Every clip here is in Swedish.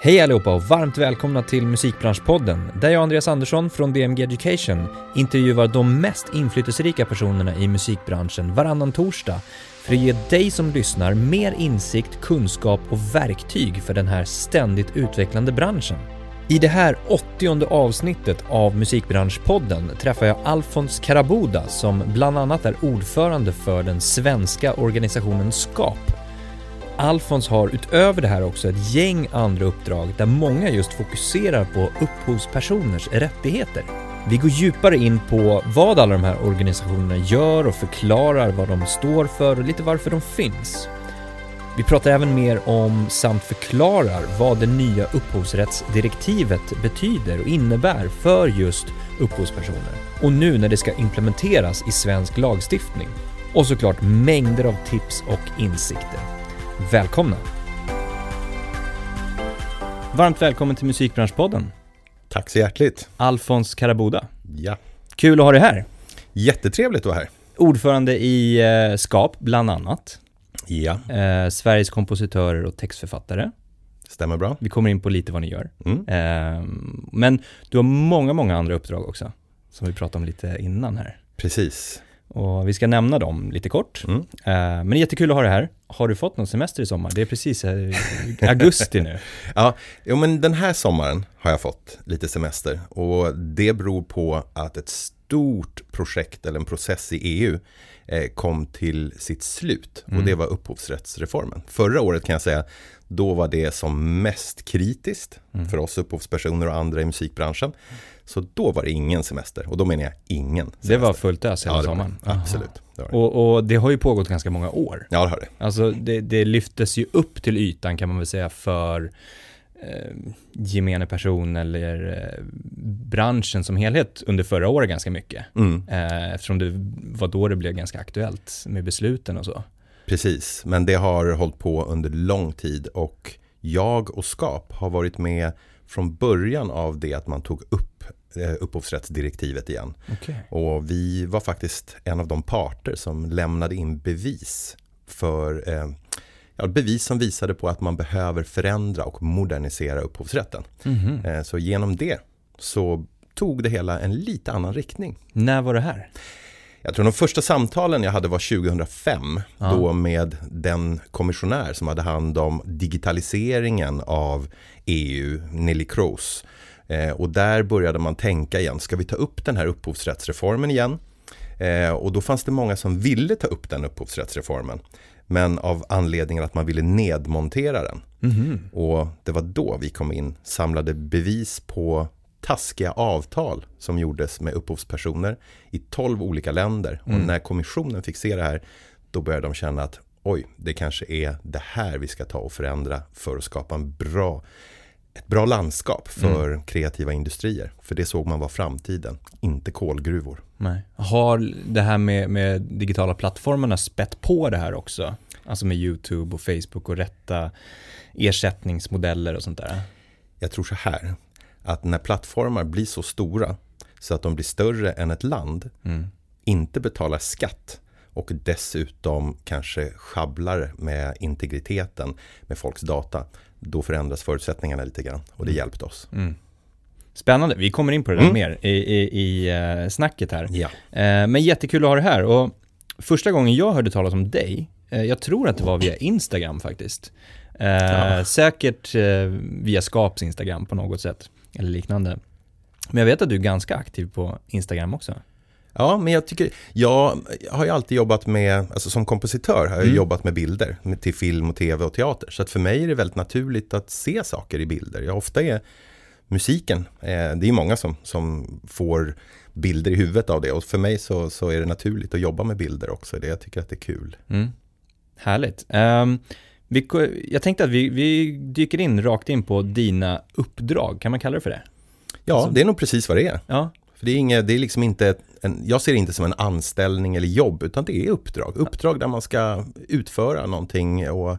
Hej allihopa och varmt välkomna till Musikbranschpodden där jag, Andreas Andersson från DMG Education, intervjuar de mest inflytelserika personerna i musikbranschen varannan torsdag för att ge dig som lyssnar mer insikt, kunskap och verktyg för den här ständigt utvecklande branschen. I det här åttionde avsnittet av Musikbranschpodden träffar jag Alfons Karabuda som bland annat är ordförande för den svenska organisationen SKAP Alfons har utöver det här också ett gäng andra uppdrag där många just fokuserar på upphovspersoners rättigheter. Vi går djupare in på vad alla de här organisationerna gör och förklarar vad de står för och lite varför de finns. Vi pratar även mer om samt förklarar vad det nya upphovsrättsdirektivet betyder och innebär för just upphovspersoner. Och nu när det ska implementeras i svensk lagstiftning. Och såklart mängder av tips och insikter. Välkomna! Varmt välkommen till Musikbranschpodden. Tack så hjärtligt. Alfons Karabuda. Ja. Kul att ha dig här. Jättetrevligt att vara här. Ordförande i eh, SKAP, bland annat. Ja. Eh, Sveriges kompositörer och textförfattare. Stämmer bra. Vi kommer in på lite vad ni gör. Mm. Eh, men du har många, många andra uppdrag också. Som vi pratade om lite innan här. Precis. Och vi ska nämna dem lite kort. Mm. Eh, men jättekul att ha dig här. Har du fått någon semester i sommar? Det är precis eh, augusti nu. Ja, jo, men den här sommaren har jag fått lite semester och det beror på att ett stort projekt eller en process i EU eh, kom till sitt slut och Mm. det var upphovsrättsreformen. Förra året kan jag säga, då var det som mest kritiskt Mm. för oss upphovspersoner och andra i musikbranschen. Så då var det ingen semester och då menar jag ingen semester. Det var fullt ös hela ja, sommaren. Absolut. Det. Och, och det har ju pågått ganska många år. Ja, det har det. Alltså det, det lyftes ju upp till ytan kan man väl säga för eh, gemene person eller eh, branschen som helhet under förra året ganska mycket. Mm. Eh, eftersom det var då det blev ganska aktuellt med besluten och så. Precis, men det har hållit på under lång tid och jag och SKAP har varit med från början av det att man tog upp eh, upphovsrättsdirektivet igen. Okay. Och vi var faktiskt en av de parter som lämnade in bevis för eh, ja, bevis som visade på att man behöver förändra och modernisera upphovsrätten. Mhm. Eh, så genom det så tog det hela en lite annan riktning. När var det här? Jag tror de första samtalen jag hade var 2005. Ja. Då med den kommissionär som hade hand om digitaliseringen av EU, Nelly Kroes. Eh, och där började man tänka igen, ska vi ta upp den här upphovsrättsreformen igen? Eh, och då fanns det många som ville ta upp den upphovsrättsreformen. Men av anledningen att man ville nedmontera den. Mhm. Och det var då vi kom in, samlade bevis på taskiga avtal som gjordes med upphovspersoner i 12 olika länder. Mm. Och när kommissionen fick se det här, då började de känna att oj, det kanske är det här vi ska ta och förändra för att skapa en bra, ett bra landskap för Mm. kreativa industrier. För det såg man var framtiden, inte kolgruvor. Nej. Har det här med, med digitala plattformarna spett på det här också? Alltså med YouTube och Facebook och rätta ersättningsmodeller och sånt där? Jag tror så här, att när plattformar blir så stora så att de blir större än ett land, Mm. inte betalar skatt och dessutom kanske sjabblar med integriteten med folks data, då förändras förutsättningarna lite grann och det Mm. hjälpte oss. Mm. Spännande, vi kommer in på det där Mm. mer i, i, i eh, snacket här. Ja. Eh, men jättekul att ha det här och första gången jag hörde talas om dig, eh, jag tror att det var via Instagram faktiskt. Ja. Säkert via Skaps Instagram på något sätt, eller liknande. Men jag vet att du är ganska aktiv på Instagram också. Ja, men jag tycker, jag har ju alltid jobbat med, alltså som kompositör har jag Mm. jobbat med bilder med, till film och tv och teater. Så att för mig är det väldigt naturligt att se saker i bilder. Jag ofta är musiken, eh, det är många som, som får bilder i huvudet av det och för mig så, så är det naturligt att jobba med bilder också. Det, jag tycker att det är kul. Mm. Härligt. Ehm, vi, jag tänkte att vi, vi dyker in rakt in på dina uppdrag, kan man kalla det för det? Ja, Alltså- det är nog precis vad det är. Ja, För det är, inget, det är liksom inte, en, jag ser det inte som en anställning eller jobb, utan det är uppdrag. Uppdrag där man ska utföra någonting och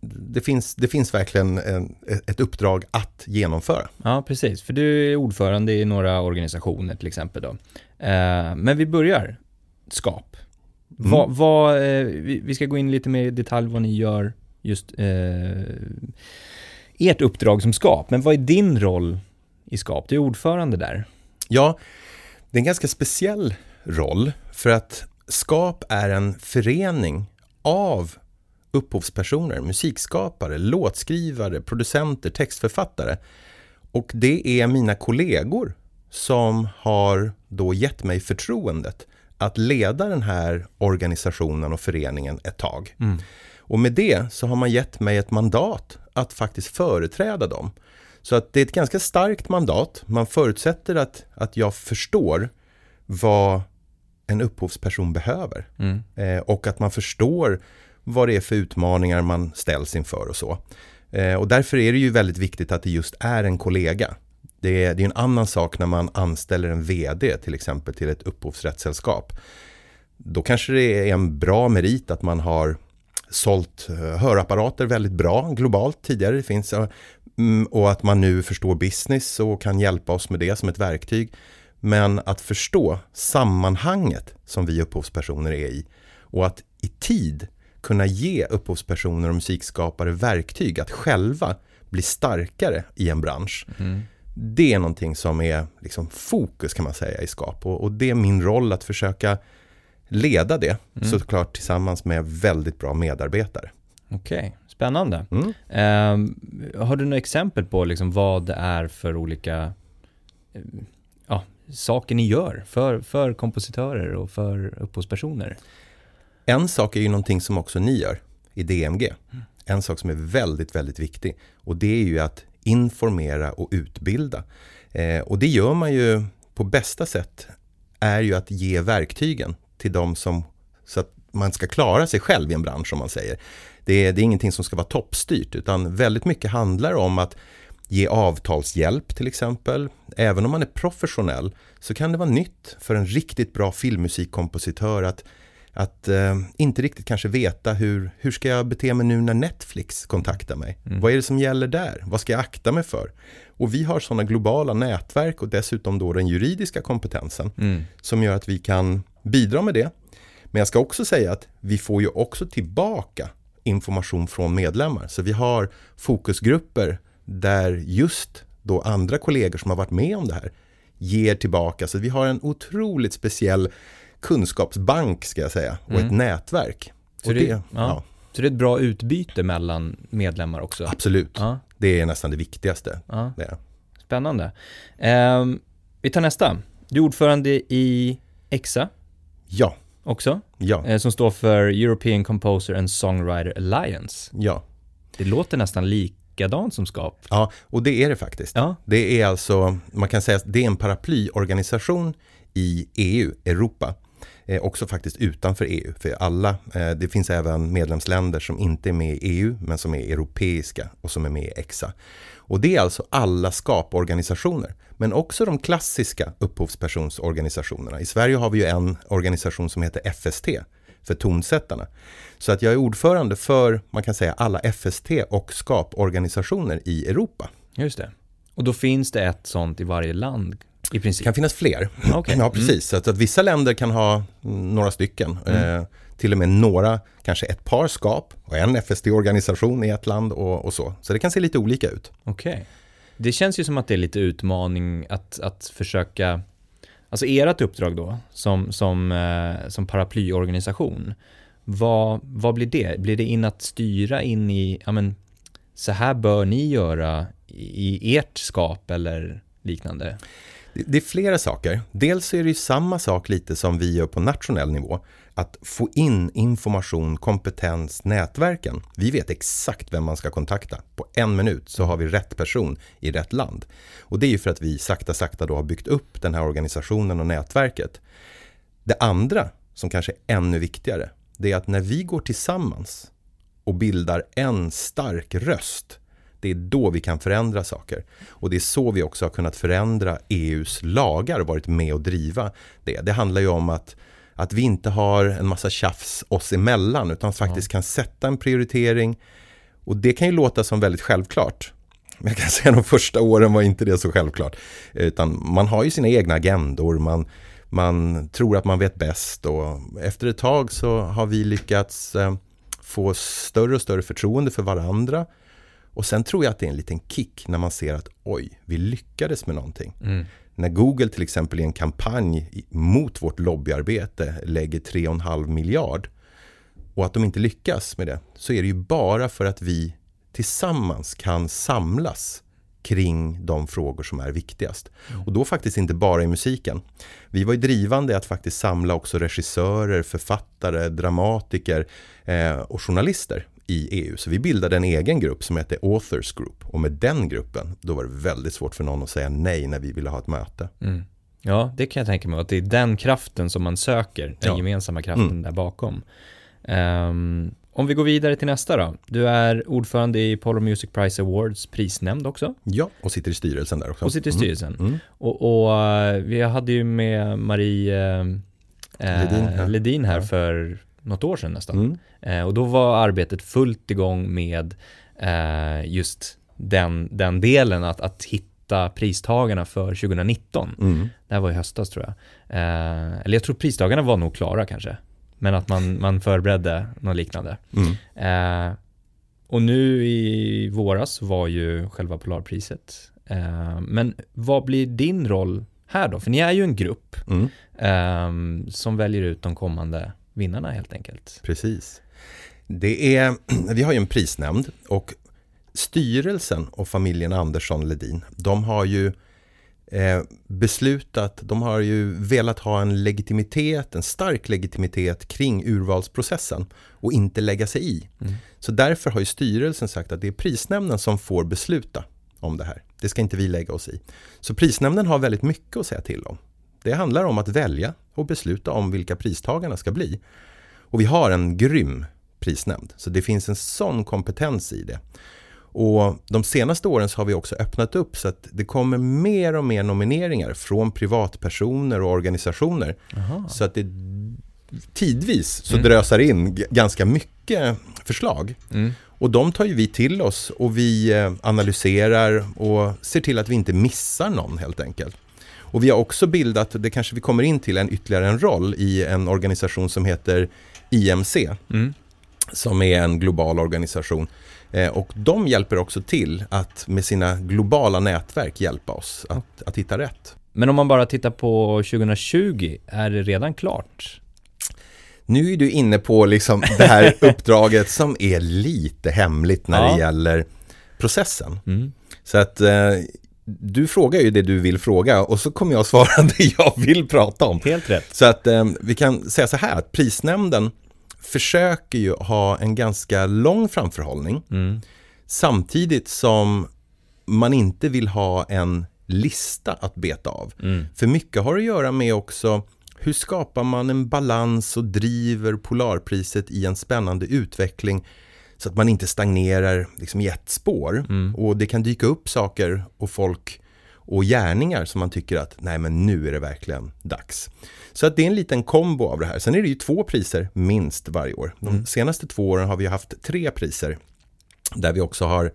det finns, det finns verkligen en, ett uppdrag att genomföra. Ja, precis. För du är ordförande i några organisationer till exempel då. Eh, men vi börjar. Skap. Mm. Vad, eh, vi, vi ska gå in lite mer i detalj vad ni gör just eh, ert uppdrag som SKAP, men vad är din roll i SKAP? Du är ordförande där. Ja, det är en ganska speciell roll för att SKAP är en förening av upphovspersoner, musikskapare, låtskrivare, producenter, textförfattare. Och det är mina kollegor som har då gett mig förtroendet att leda den här organisationen och föreningen ett tag. Mm. Och med det så har man gett mig ett mandat att faktiskt företräda dem. Så att det är ett ganska starkt mandat. Man förutsätter att, att jag förstår vad en upphovsperson behöver. Mm. Eh, och att man förstår vad det är för utmaningar man ställs inför och så. Eh, och därför är det ju väldigt viktigt att det just är en kollega. Det är, det är en annan sak när man anställer en VD till exempel till ett upphovsrättssällskap. Då kanske det är en bra merit att man har sålt eh, hörapparater väldigt bra globalt tidigare. Det finns, mm, och att man nu förstår business och kan hjälpa oss med det som ett verktyg. Men att förstå sammanhanget som vi upphovspersoner är i och att i tid kunna ge upphovspersoner och musikskapare verktyg att själva bli starkare i en bransch. Mm. Det är någonting som är liksom fokus kan man säga i skap och, och det är min roll att försöka leda det mm. såklart tillsammans med väldigt bra medarbetare. Okej, okay. spännande. Mm. Eh, har du några exempel på liksom vad det är för olika eh, ja, saker ni gör för, för kompositörer och för upphovspersoner? En sak är ju någonting som också ni gör i DMG. Mm. En sak som är väldigt, väldigt viktig och det är ju att informera och utbilda. Eh, och det gör man ju på bästa sätt är ju att ge verktygen till de som så att man ska klara sig själv i en bransch som man säger. Det är, det är ingenting som ska vara toppstyrt utan väldigt mycket handlar om att ge avtalshjälp till exempel. Även om man är professionell så kan det vara nytt för en riktigt bra filmmusikkompositör att att eh, inte riktigt kanske veta hur, hur ska jag bete mig nu när Netflix kontaktar mig? Mm. Vad är det som gäller där? Vad ska jag akta mig för? Och vi har sådana globala nätverk och dessutom då den juridiska kompetensen mm. som gör att vi kan bidra med det. Men jag ska också säga att vi får ju också tillbaka information från medlemmar. Så vi har fokusgrupper där just då andra kollegor som har varit med om det här ger tillbaka. Så vi har en otroligt speciell kunskapsbank ska jag säga och mm. ett nätverk. Så det, det, ja. Ja. så det är ett bra utbyte mellan medlemmar också? Absolut, ja. det är nästan det viktigaste. Det Spännande. Eh, vi tar nästa. Du är ordförande i EXA. Ja. Också. Ja. Eh, som står för European Composer and Songwriter Alliance. Ja. Det låter nästan likadant som SKAP. Ja, och det är det faktiskt. Ja. Det är alltså, man kan säga att det är en paraplyorganisation i EU, Europa, eh, också faktiskt utanför EU. För alla, eh, det finns även medlemsländer som inte är med i EU men som är europeiska och som är med i EXA. Och det är alltså alla skaporganisationer, men också de klassiska upphovspersonsorganisationerna. I Sverige har vi ju en organisation som heter FST, för tonsättarna. Så att jag är ordförande för, man kan säga, alla FST och skaporganisationer i Europa. Just det. Och då finns det ett sånt i varje land i princip? Det kan finnas fler. Okay. Ja, precis. Mm. Så att, att, vissa länder kan ha några stycken. Mm. Eh, till och med några, kanske ett par skap och en FST-organisation i ett land och, och, så. Så det kan se lite olika ut. Okej. Okay. Det känns ju som att det är lite utmaning att, att försöka, alltså ert uppdrag då, som, som, eh, som paraplyorganisation, vad, vad blir det? Blir det in att styra in i, ja men, så här bör ni göra i ert skap eller liknande? Det är flera saker. Dels är det ju samma sak lite som vi gör på nationell nivå. Att få in information, kompetens, nätverken. Vi vet exakt vem man ska kontakta. På en minut så har vi rätt person i rätt land. Och det är ju för att vi sakta, sakta då har byggt upp den här organisationen och nätverket. Det andra, som kanske är ännu viktigare, det är att när vi går tillsammans och bildar en stark röst det är då vi kan förändra saker. Och det är så vi också har kunnat förändra EUs lagar och varit med och driva det. Det handlar ju om att, att vi inte har en massa tjafs oss emellan utan faktiskt ja. kan sätta en prioritering. Och det kan ju låta som väldigt självklart. Men jag kan säga de första åren var inte det så självklart. Utan man har ju sina egna agendor, man, man tror att man vet bäst och efter ett tag så har vi lyckats eh, få större och större förtroende för varandra Och sen tror jag att det är en liten kick när man ser att oj, vi lyckades med någonting. Mm. När Google till exempel i en kampanj mot vårt lobbyarbete lägger 3,5 miljard och att de inte lyckas med det så är det ju bara för att vi tillsammans kan samlas kring de frågor som är viktigast. Och då faktiskt inte bara i musiken. Vi var ju drivande i att faktiskt samla också regissörer, författare, dramatiker eh, och journalister i EU. Så vi bildade en egen grupp som hette Authors Group. Och med den gruppen, då var det väldigt svårt för någon att säga nej när vi ville ha ett möte. Mm. Ja, det kan jag tänka mig, att det är den kraften som man söker, den Ja. gemensamma kraften Mm. där bakom. Ehm, om vi går vidare till nästa då. Du är ordförande i Polar Music Prize Awards prisnämnd också Ja, och sitter i styrelsen där också. och sitter i styrelsen. Mm. Mm. Och, och eh, vi hade ju med Marie eh, Ledin, ja. Ledin här Ja. för något år sedan nästan. Mm. Eh, och då var arbetet fullt igång med eh, just den, den delen att, att hitta pristagarna för 2019. Mm. Det här var i höstas tror jag. Eh, eller jag tror pristagarna var nog klara kanske. Men att man, man förberedde något liknande. Mm. Eh, och nu i våras var ju själva Polarpriset. Eh, men vad blir din roll här då? För ni är ju en grupp Mm. eh, som väljer ut de kommande vinnarna helt enkelt. Precis. Det är, vi har ju en prisnämnd och styrelsen och familjen Andersson Ledin, de har ju eh, beslutat, de har ju velat ha en legitimitet, en stark legitimitet kring urvalsprocessen och inte lägga sig i. Mm. Så därför har ju styrelsen sagt att det är prisnämnden som får besluta om det här. Det ska inte vi lägga oss i. Så prisnämnden har väldigt mycket att säga till om. Det handlar om att välja och besluta om vilka pristagarna ska bli. Och vi har en grym prisnämnd, så det finns en sån kompetens i det. Och de senaste åren så har vi också öppnat upp så att det kommer mer och mer nomineringar från privatpersoner och organisationer. Aha. Så att det tidvis så Mm. drösar in ganska mycket förslag. Mm. Och de tar ju vi till oss och vi eh, analyserar och ser till att vi inte missar någon helt enkelt. Och vi har också bildat, det kanske vi kommer in till, en ytterligare en roll i en organisation som heter IMC, Mm. som är en global organisation. Eh, Och de hjälper också till att med sina globala nätverk hjälpa oss att, att hitta rätt. Men om man bara tittar på 2020, är det redan klart? Nu är du inne på liksom det här uppdraget som är lite hemligt när Ja. det gäller processen. Mm. Så att eh, du frågar ju det du vill fråga och så kommer jag svara det jag vill prata om. Helt rätt. Så att eh, vi kan säga så här att prisnämnden försöker ju ha en ganska lång framförhållning Mm. samtidigt som man inte vill ha en lista att beta av. Mm. För mycket har att göra med också hur skapar man en balans och driver Polarpriset i en spännande utveckling så att man inte stagnerar liksom i ett spår. Mm. Och det kan dyka upp saker och folk och gärningar som man tycker att nej men nu är det verkligen dags. Så att det är en liten kombo av det här. Sen är det ju två priser minst varje år. De Mm. senaste två åren har vi haft tre priser där vi också har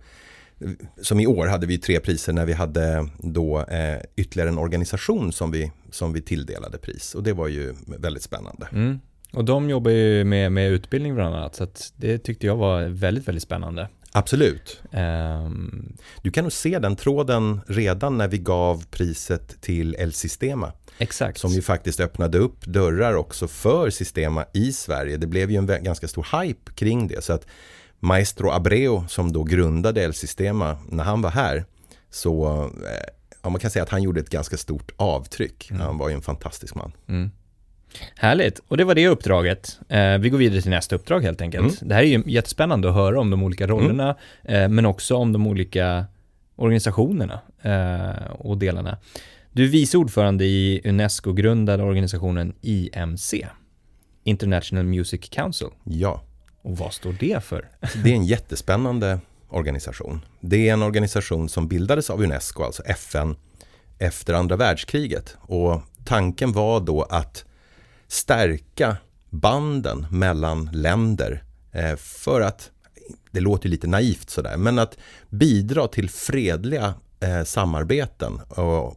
som i år hade vi tre priser när vi hade då eh, ytterligare en organisation som vi, som vi tilldelade pris och det var ju väldigt spännande. Mm. Och de jobbar ju med, med utbildning bland annat, så det tyckte jag var väldigt, väldigt spännande. Absolut. Ehm, Du kan nog se den tråden redan när vi gav priset till El Sistema exakt. som ju faktiskt öppnade upp dörrar också för Sistema i Sverige. Det blev ju en ganska stor hype kring det så att Maestro Abreu som då grundade El Sistema när han var här så eh, ja, man kan säga att han gjorde ett ganska stort avtryck. Mm. Han var ju en fantastisk man. Mm. Härligt, och det var det uppdraget. Eh, vi går vidare till nästa uppdrag helt enkelt. Det här är ju jättespännande att höra om de olika rollerna, eh, men också om de olika organisationerna eh, och delarna. Du är vice ordförande i UNESCO-grundade organisationen IMC, International Music Council. Ja, Och vad står det för? det är en jättespännande organisation. Det är en organisation som bildades av UNESCO, alltså FN, efter andra världskriget. Och tanken var då att stärka banden mellan länder eh, för att, det låter lite naivt sådär, men att bidra till fredliga eh, samarbeten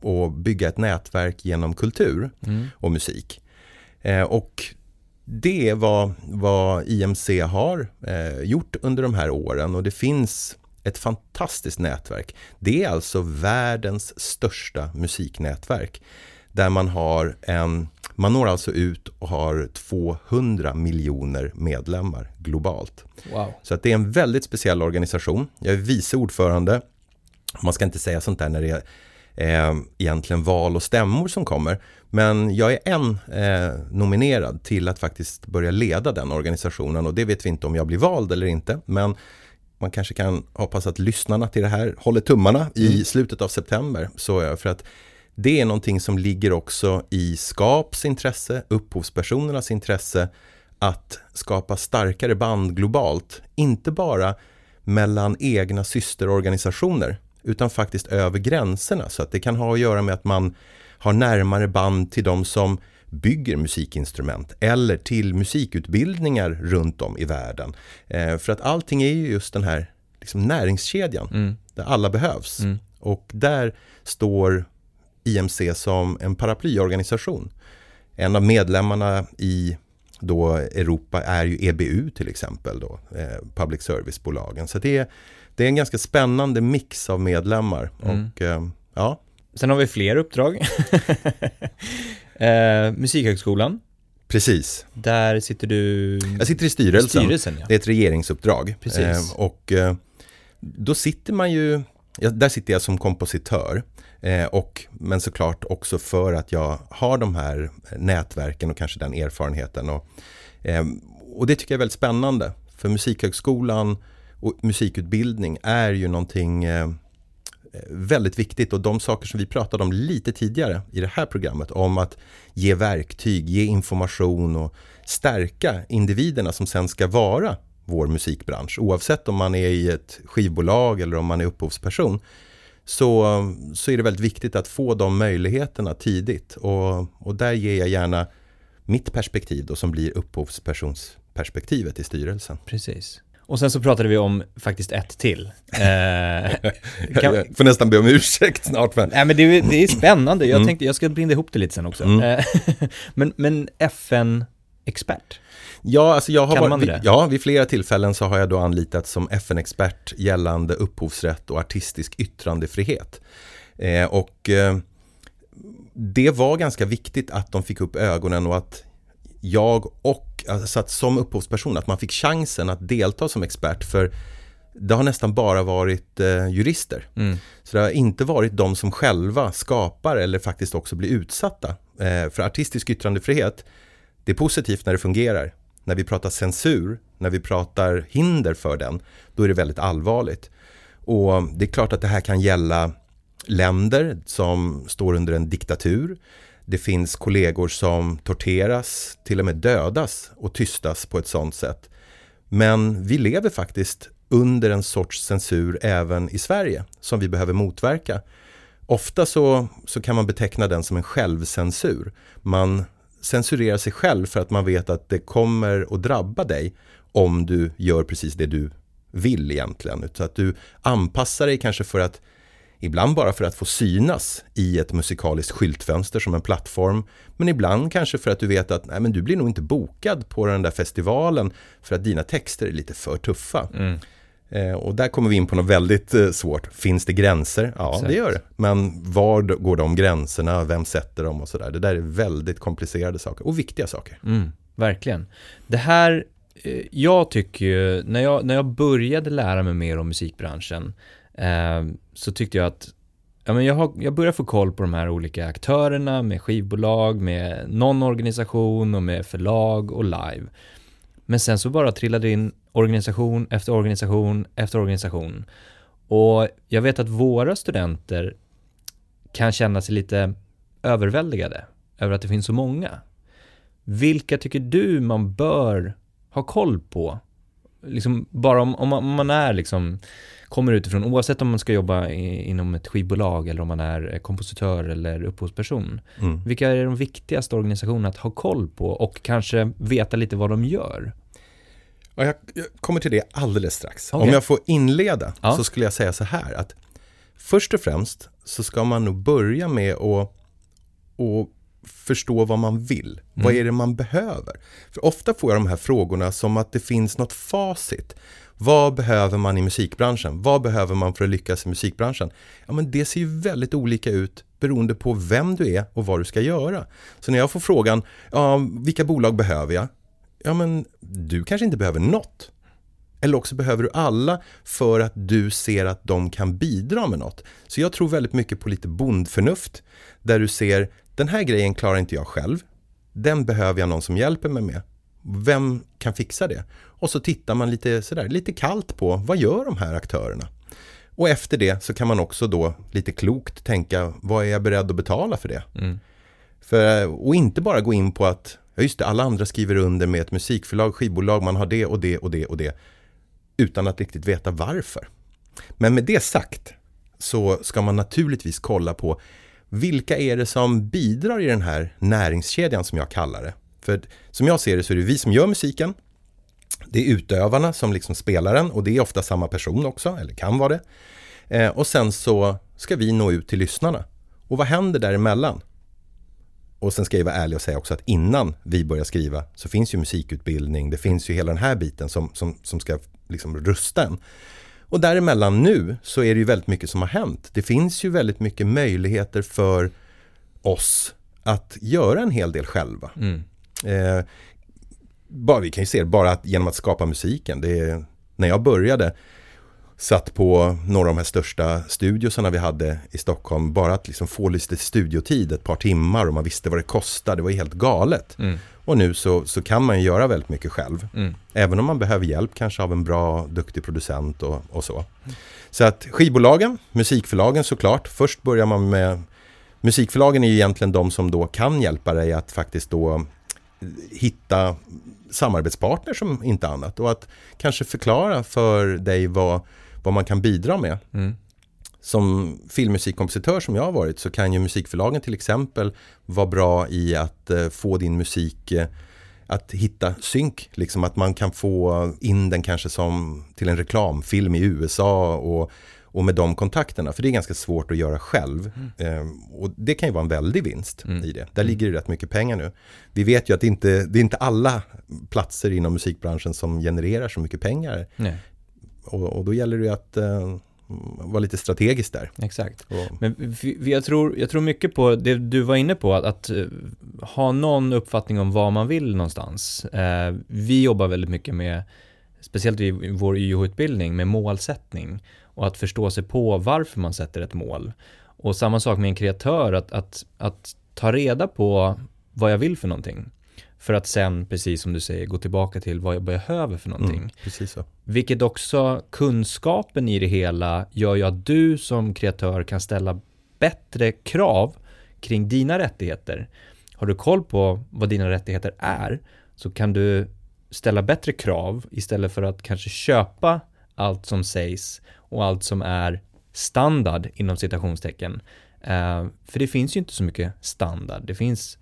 och, bygga ett nätverk genom kultur Mm. och musik. Eh, och det är vad, vad IMC har gjort under de här åren och det finns ett fantastiskt nätverk. Det är alltså världens största musiknätverk. Där man har en, man når alltså ut och har 200 miljoner medlemmar globalt. Wow. Så att det är en väldigt speciell organisation. Jag är vice ordförande. Man ska inte säga sånt där när det är eh, egentligen val och stämmor som kommer. Men jag är en eh, nominerad till att faktiskt börja leda den organisationen och det vet vi inte om jag blir vald eller inte. Men man kanske kan hoppas att lyssnarna till det här håller tummarna i mm. slutet av september. Så, för att det är någonting som ligger också i SKAPs intresse, upphovspersonernas intresse att skapa starkare band globalt. Inte bara mellan egna systerorganisationer utan faktiskt över gränserna. Så att det kan ha att göra med att man har närmare band till de som bygger musikinstrument eller till musikutbildningar runt om i världen. Eh, för att allting är ju just den här liksom näringskedjan mm. där alla behövs. Mm. Och där står IMC som en paraplyorganisation. En av medlemmarna i då Europa är ju EBU till exempel, då, eh, public service-bolagen. Så det är, det är en ganska spännande mix av medlemmar. Mm. Och, eh, ja. Sen har vi fler uppdrag. eh, Musikhögskolan. Precis. Där sitter du? Jag sitter i styrelsen. styrelsen ja. Det är ett regeringsuppdrag. Precis. Eh, och eh, då sitter man ju, där sitter jag som kompositör. Eh, och, men såklart också för att jag har de här eh, nätverken och kanske den erfarenheten. Och, eh, och det tycker jag är väldigt spännande. För Musikhögskolan och musikutbildning är ju någonting eh, eh, väldigt viktigt och de saker som vi pratade om lite tidigare i det här programmet om att ge verktyg, ge information och stärka individerna som sen ska vara vår musikbransch. Oavsett om man är i ett skivbolag eller om man är upphovsperson så, så är det väldigt viktigt att få de möjligheterna tidigt och, och där ger jag gärna mitt perspektiv då som blir upphovspersonsperspektivet i styrelsen. Precis. Och sen så pratade vi om faktiskt ett till. Eh, kan... Jag får nästan be om ursäkt snart. Men... Nej men det, det är spännande, jag mm. tänkte jag ska binda ihop det lite sen också. Mm. Eh, men, men FN-expert? Ja, alltså jag har kan varit, ja, vid flera tillfällen så har jag då anlitats som FN-expert gällande upphovsrätt och artistisk yttrandefrihet. Eh, och eh, det var ganska viktigt att de fick upp ögonen och att jag och, alltså att som upphovsperson, att man fick chansen att delta som expert för det har nästan bara varit eh, jurister. Mm. Så det har inte varit de som själva skapar eller faktiskt också blir utsatta. Eh, för artistisk yttrandefrihet, det är positivt när det fungerar. När vi pratar censur, när vi pratar hinder för den, då är det väldigt allvarligt. Och det är klart att det här kan gälla länder som står under en diktatur. Det finns kollegor som torteras, till och med dödas och tystas på ett sådant sätt. Men vi lever faktiskt under en sorts censur även i Sverige som vi behöver motverka. Ofta så, så kan man beteckna den som en självcensur. Man Censurera sig själv för att man vet att det kommer att drabba dig om du gör precis det du vill egentligen. Så att du anpassar dig kanske för att Ibland bara för att få synas i ett musikaliskt skyltfönster som en plattform. Men ibland kanske för att du vet att nej, men du blir nog inte bokad på den där festivalen för att dina texter är lite för tuffa. Mm. Eh, och där kommer vi in på något väldigt eh, svårt. Finns det gränser? Ja, Exakt. det gör det. Men var går de gränserna? Vem sätter dem och sådär? Det där är väldigt komplicerade saker och viktiga saker. Mm, verkligen. Det här, eh, jag tycker ju, när jag, när jag började lära mig mer om musikbranschen eh, så tyckte jag att ja, men jag, har, jag börjar få koll på de här olika aktörerna med skivbolag, med någon organisation och med förlag och live. Men sen så bara trillade det in organisation efter organisation efter organisation. Och jag vet att våra studenter kan känna sig lite överväldigade över att det finns så många. Vilka tycker du man bör ha koll på? Liksom bara om, om, man, om man är liksom kommer utifrån, oavsett om man ska jobba i, inom ett skivbolag eller om man är kompositör eller upphovsperson. Mm. Vilka är de viktigaste organisationerna att ha koll på och kanske veta lite vad de gör? Ja, jag, jag kommer till det alldeles strax. Okay. Om jag får inleda ja. så skulle jag säga så här att först och främst så ska man nog börja med att, att förstå vad man vill. Mm. Vad är det man behöver? För ofta får jag de här frågorna som att det finns något facit Vad behöver man i musikbranschen? Vad behöver man för att lyckas i musikbranschen? Ja, men det ser ju väldigt olika ut beroende på vem du är och vad du ska göra. Så när jag får frågan, ja, vilka bolag behöver jag? Ja, men du kanske inte behöver något. Eller också behöver du alla för att du ser att de kan bidra med något. Så jag tror väldigt mycket på lite bondförnuft. Där du ser, den här grejen klarar inte jag själv. Den behöver jag någon som hjälper mig med. Vem kan fixa det? Och så tittar man lite, sådär, lite kallt på vad gör de här aktörerna? Och efter det så kan man också då lite klokt tänka vad är jag beredd att betala för det? Mm. För, och inte bara gå in på att ja just det, alla andra skriver under med ett musikförlag, skivbolag, man har det och det och det och det. Utan att riktigt veta varför. Men med det sagt så ska man naturligtvis kolla på vilka är det som bidrar i den här näringskedjan som jag kallar det. För som jag ser det så är det vi som gör musiken. Det är utövarna som liksom spelar den och det är ofta samma person också, eller kan vara det. Eh, och sen så ska vi nå ut till lyssnarna. Och vad händer däremellan? Och sen ska jag vara ärlig och säga också att innan vi börjar skriva så finns ju musikutbildning, det finns ju hela den här biten som, som, som ska liksom rusta en. Och däremellan nu så är det ju väldigt mycket som har hänt. Det finns ju väldigt mycket möjligheter för oss att göra en hel del själva. Mm. Eh, bara, vi kan ju se det bara att, genom att skapa musiken. Det är, när jag började satt på några av de här största studiosarna vi hade i Stockholm. Bara att liksom få lite studiotid ett par timmar och man visste vad det kostade. Det var ju helt galet. Mm. Och nu så, så kan man ju göra väldigt mycket själv. Mm. Även om man behöver hjälp kanske av en bra, duktig producent och, och så. Mm. Så att skivbolagen, musikförlagen såklart. Först börjar man med Musikförlagen är ju egentligen de som då kan hjälpa dig att faktiskt då hitta samarbetspartner som inte annat och att kanske förklara för dig vad, vad man kan bidra med. Mm. Som filmmusikkompositör som jag har varit så kan ju musikförlagen till exempel vara bra i att eh, få din musik eh, att hitta synk, liksom att man kan få in den kanske som till en reklamfilm i USA och och med de kontakterna, för det är ganska svårt att göra själv. Mm. Eh, och det kan ju vara en väldig vinst mm. i det. Där mm. ligger det rätt mycket pengar nu. Vi vet ju att det inte det är inte alla platser inom musikbranschen som genererar så mycket pengar. Och, och, då gäller det ju att eh, vara lite strategiskt där. Exakt. Och, Men jag, tror, jag tror mycket på det du var inne på, att, att uh, ha någon uppfattning om vad man vill någonstans. Uh, vi jobbar väldigt mycket med, speciellt i vår YH-utbildning, med målsättning och att förstå sig på varför man sätter ett mål. Och samma sak med en kreatör, att, att, att ta reda på vad jag vill för någonting. För att sen, precis som du säger, gå tillbaka till vad jag behöver för någonting. Mm, precis så. Vilket också, kunskapen i det hela gör ju att du som kreatör kan ställa bättre krav kring dina rättigheter. Har du koll på vad dina rättigheter är så kan du ställa bättre krav istället för att kanske köpa allt som sägs och allt som är standard inom citationstecken. Uh, för det finns ju inte så mycket standard. Det finns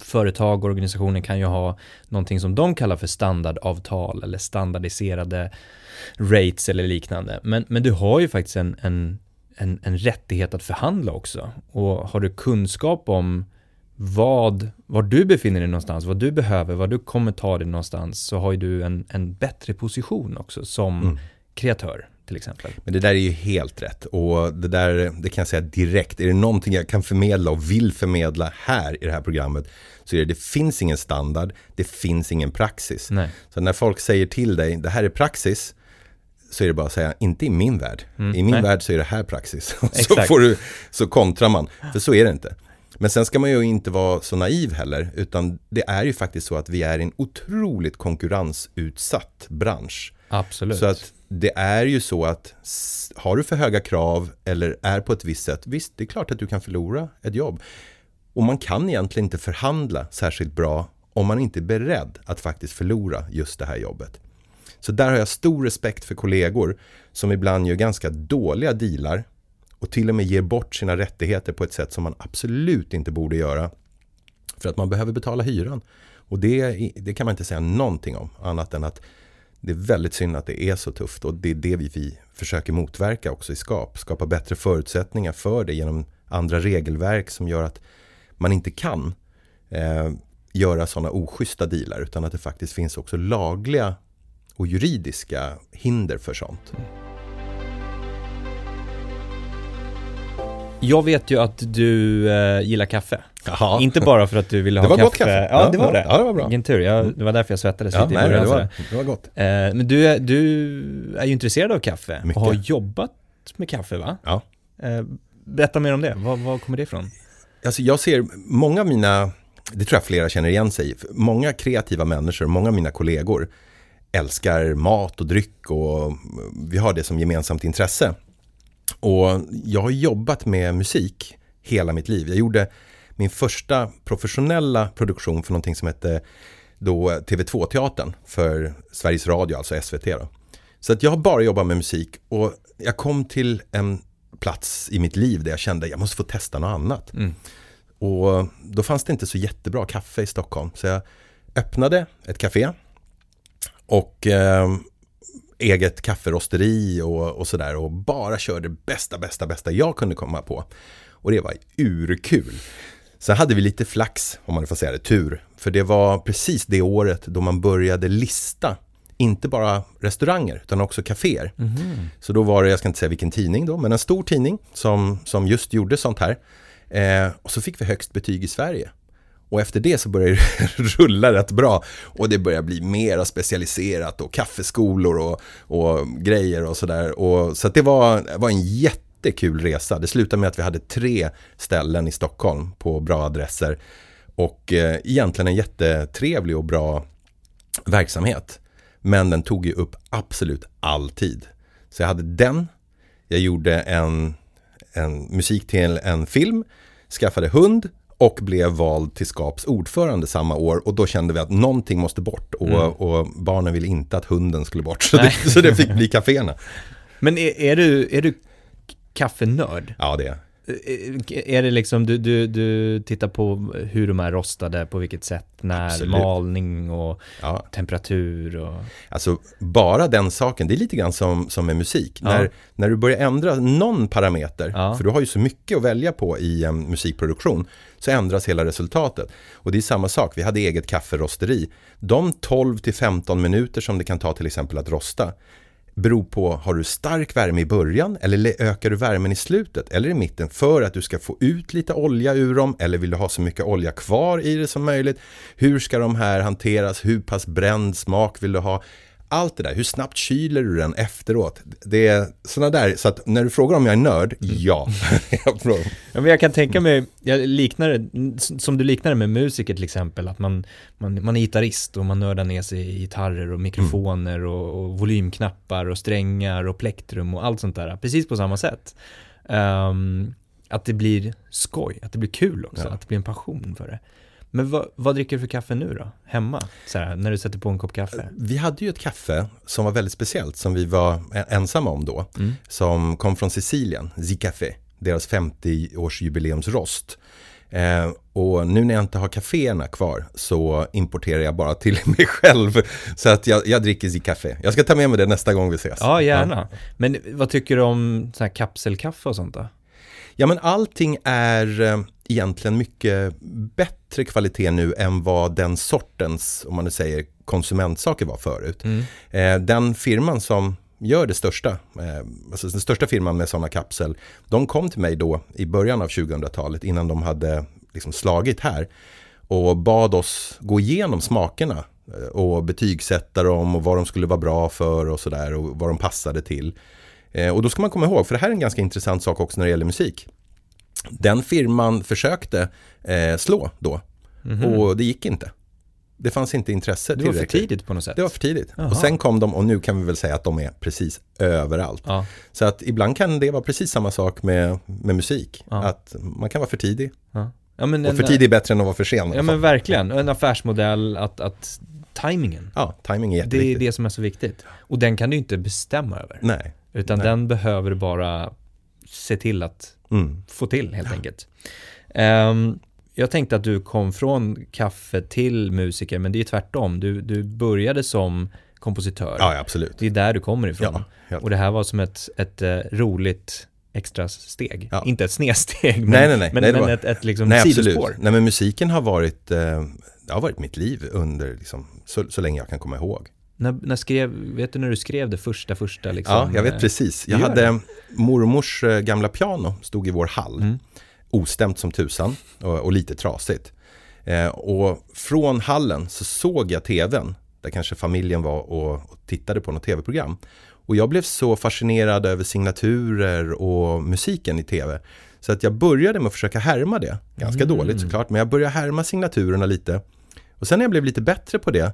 företag och organisationer kan ju ha någonting som de kallar för standardavtal eller standardiserade rates eller liknande. Men, men du har ju faktiskt en, en, en, en rättighet att förhandla också. Och har du kunskap om vad, var du befinner dig någonstans, vad du behöver, vad du kommer ta dig någonstans, så har ju du en, en bättre position också som mm. kreatör till exempel. Men det där är ju helt rätt och det där, det kan jag säga direkt, är det någonting jag kan förmedla och vill förmedla här i det här programmet så är det, det finns ingen standard, det finns ingen praxis. Nej. Så när folk säger till dig, det här är praxis, så är det bara att säga, inte i min värld. Mm, I min nej. värld så är det här praxis. så, får du, så kontrar man, för så är det inte. Men sen ska man ju inte vara så naiv heller, utan det är ju faktiskt så att vi är en otroligt konkurrensutsatt bransch. Absolut. Så att det är ju så att har du för höga krav eller är på ett visst sätt, visst, det är klart att du kan förlora ett jobb. Och man kan egentligen inte förhandla särskilt bra om man inte är beredd att faktiskt förlora just det här jobbet. Så där har jag stor respekt för kollegor som ibland gör ganska dåliga dealar och till och med ger bort sina rättigheter på ett sätt som man absolut inte borde göra. För att man behöver betala hyran. Och det, det kan man inte säga någonting om, annat än att det är väldigt synd att det är så tufft och det är det vi, vi försöker motverka också i SKAP. Skapa bättre förutsättningar för det genom andra regelverk som gör att man inte kan eh, göra sådana oschyssta dealar utan att det faktiskt finns också lagliga och juridiska hinder för sånt. Jag vet ju att du eh, gillar kaffe. Jaha. Inte bara för att du ville ha Det var kaffe. gott kaffe. Ja, Ja, det var det. ja, det var bra. Vilken tur. Jag, det var därför jag svettades Ja, lite i nej, början. det, var, det var gott. Eh, men du, är- du är ju intresserad av kaffe Mycket. och har jobbat med kaffe va? Ja. Eh, berätta mer om det. Var, var kommer det ifrån? Alltså jag ser många av mina, det tror jag flera känner igen sig i, många kreativa människor, många av mina kollegor älskar mat och dryck och vi har det som gemensamt intresse. Och jag har jobbat med musik hela mitt liv. Jag gjorde min första professionella produktion för någonting som hette då TV2-teatern för Sveriges Radio, alltså SVT. Då. Så att jag har bara jobbat med musik och jag kom till en plats i mitt liv där jag kände att jag måste få testa något annat. Mm. Och då fanns det inte så jättebra kaffe i Stockholm. Så jag öppnade ett café och eh, eget kafferosteri och, och sådär och bara körde bästa, bästa, bästa jag kunde komma på. Och det var urkul. Sen hade vi lite flax, om man får säga det, tur. För det var precis det året då man började lista, inte bara restauranger utan också kaféer. Så då var det, jag ska inte säga vilken tidning då, men en stor tidning som, som just gjorde sånt här. Eh, och så fick vi högst betyg i Sverige. Och efter det så började det rulla rätt bra. Och det började bli mera specialiserat och kaffeskolor och, och grejer och sådär. Så att det var, var en jättekul resa. Det slutade med att vi hade tre ställen i Stockholm på bra adresser. Och eh, egentligen en jättetrevlig och bra verksamhet. Men den tog ju upp absolut all tid. Så jag hade den, jag gjorde en, en musik till en film, skaffade hund och blev vald till Skaps ordförande samma år. Och då kände vi att någonting måste bort. Och, och barnen ville inte att hunden skulle bort. Så det, så det fick bli kaféerna. Men är, är, du, är du kaffenörd? Ja, det är Är det liksom, du, du, du tittar på hur de är rostade, på vilket sätt, när, Absolut. malning och ja. temperatur och... Alltså bara den saken, det är lite grann som, som med musik. Ja. När, när du börjar ändra någon parameter, Ja. för du har ju så mycket att välja på i en musikproduktion, så ändras hela resultatet. Och det är samma sak, vi hade eget kafferosteri. De 12 till 15 minuter som det kan ta till exempel att rosta, beror på, har du stark värme i början eller ökar du värmen i slutet eller i mitten för att du ska få ut lite olja ur dem eller vill du ha så mycket olja kvar i det som möjligt? Hur ska de här hanteras? Hur pass bränd smak vill du ha? Allt det där, hur snabbt kyler du den efteråt? Det är sådana där, så att när du frågar om jag är nörd, ja. Jag frågar- Ja, men jag kan tänka mig, jag liknar som du liknar det med musiker till exempel, att man, man, man är gitarrist och man nördar ner sig i gitarrer och mikrofoner och, och volymknappar och strängar och plektrum och allt sånt där, precis på samma sätt. Ehm, att det blir skoj, att det blir kul också, Ja. att det blir en passion för det. Men vad, vad dricker du för kaffe nu då? Hemma? Här, när du sätter på en kopp kaffe? Vi hade ju ett kaffe som var väldigt speciellt som vi var e- ensamma om då. Mm. Som kom från Sicilien, Zicafé, deras 50-årsjubileumsrost. Eh, och nu när jag inte har kaféerna kvar så importerar jag bara till mig själv. Så att jag, jag dricker Zicafé. Jag ska ta med mig det nästa gång vi ses. Ja, gärna. Men vad tycker du om så kapselkaffe och sånt då? Ja men allting är eh, egentligen mycket bättre kvalitet nu än vad den sortens, om man nu säger konsumentsaker var förut. Mm. Eh, den firman som gör det största, eh, alltså den största firman med sådana kapsel, de kom till mig då i början av 2000-talet innan de hade liksom slagit här och bad oss gå igenom smakerna eh, och betygsätta dem och vad de skulle vara bra för och sådär och vad de passade till. Och då ska man komma ihåg, för det här är en ganska intressant sak också när det gäller musik. Den firman försökte eh, slå då och det gick inte. Det fanns inte intresse. Det var för tidigt på något sätt. Det var för tidigt. Jaha. Och sen kom de och nu kan vi väl säga att de är precis överallt. Ja. Så att ibland kan det vara precis samma sak med, med musik. Ja. Att man kan vara för tidig. Ja. Ja, men Och för tidig är bättre än att vara för sen. Ja men verkligen, en affärsmodell att, att timingen, ja timing är det är jätteviktigt. det som är så viktigt. Och den kan du inte bestämma över. Nej. Utan Nej. den behöver bara se till att Mm. få till helt enkelt. Ehm, jag tänkte att du kom från kaffe till musiker, men det är tvärtom. Du, du började som kompositör. Ja, ja, absolut. Det är där du kommer ifrån. Ja. Och det här var som ett, ett eh, roligt extra steg. Ja. Inte ett snedsteg, men, Nej, nej, nej. men, Nej, men var- ett, ett liksom Nej, absolut. sidospår. Nej, men musiken har varit, eh, det har varit mitt liv under liksom, så, så länge jag kan komma ihåg. När, när skrev, vet du när du skrev det första, första liksom? Ja, jag vet precis. Jag hade mormors gamla piano, stod i vår hall. Mm. Ostämt som tusan och, och lite trasigt. Eh, och från hallen så såg jag tvn, där kanske familjen var och, och tittade på något tv-program. Och jag blev så fascinerad över signaturer och musiken i tv. Så att jag började med att försöka härma det. Ganska mm. dåligt såklart, men jag började härma signaturerna lite. Och sen när jag blev lite bättre på det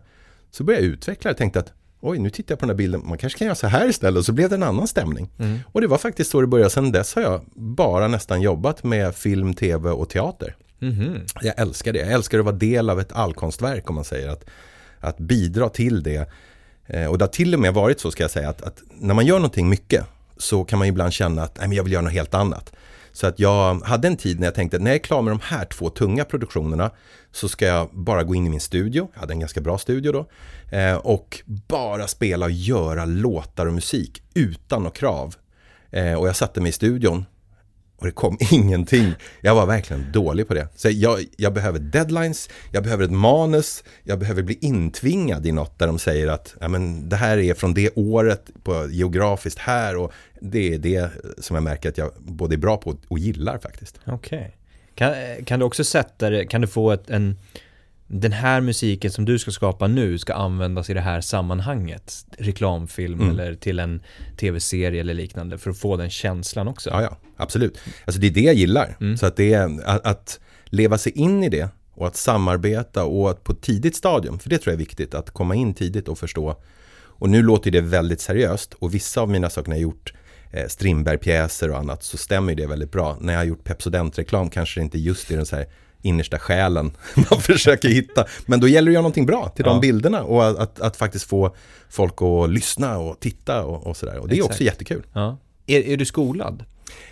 så började jag utveckla och tänkte att oj, nu tittar jag på den här bilden, man kanske kan göra så här istället och så blev det en annan stämning. Mm. Och det var faktiskt så det började, sen dess har jag bara nästan jobbat med film, tv och teater. Mm. Jag älskar det, jag älskar att vara del av ett allkonstverk om man säger att, att bidra till det. Eh, och det har till och med varit så ska jag säga att, att när man gör någonting mycket så kan man ibland känna att nej, men jag vill göra något helt annat. Så att jag hade en tid när jag tänkte att när jag är klar med de här två tunga produktionerna så ska jag bara gå in i min studio, jag hade en ganska bra studio då, eh, och bara spela och göra låtar och musik utan några krav. Eh, och jag satte mig i studion och det kom ingenting. Jag var verkligen dålig på det. Så jag, jag, behöver deadlines, jag behöver ett manus, jag behöver bli intvingad i något där de säger att ja, men det här är från det året, på geografiskt här och det är det som jag märker att jag både är bra på och gillar faktiskt. Okej. Okay. Kan, kan du också sätta det, kan du få ett, en den här musiken som du ska skapa nu ska användas i det här sammanhanget, reklamfilm mm. eller till en tv-serie eller liknande för att få den känslan också. Ja, ja, absolut. Alltså det är det jag gillar. Mm. Så att det är att, att, leva sig in i det och att samarbeta och att på tidigt stadium, för det tror jag är viktigt, att komma in tidigt och förstå. Och nu låter det väldigt seriöst och vissa av mina saker när jag gjort eh, Strindberg-pjäser och annat så stämmer det väldigt bra. När jag har gjort Pepsodent-reklam kanske det inte just är den så här innersta själen man försöker hitta. Men då gäller det att göra någonting bra till ja. de bilderna och att, att, att, faktiskt få folk att lyssna och titta och, och sådär. Och det Exakt. är också jättekul. Ja. Är, är du skolad?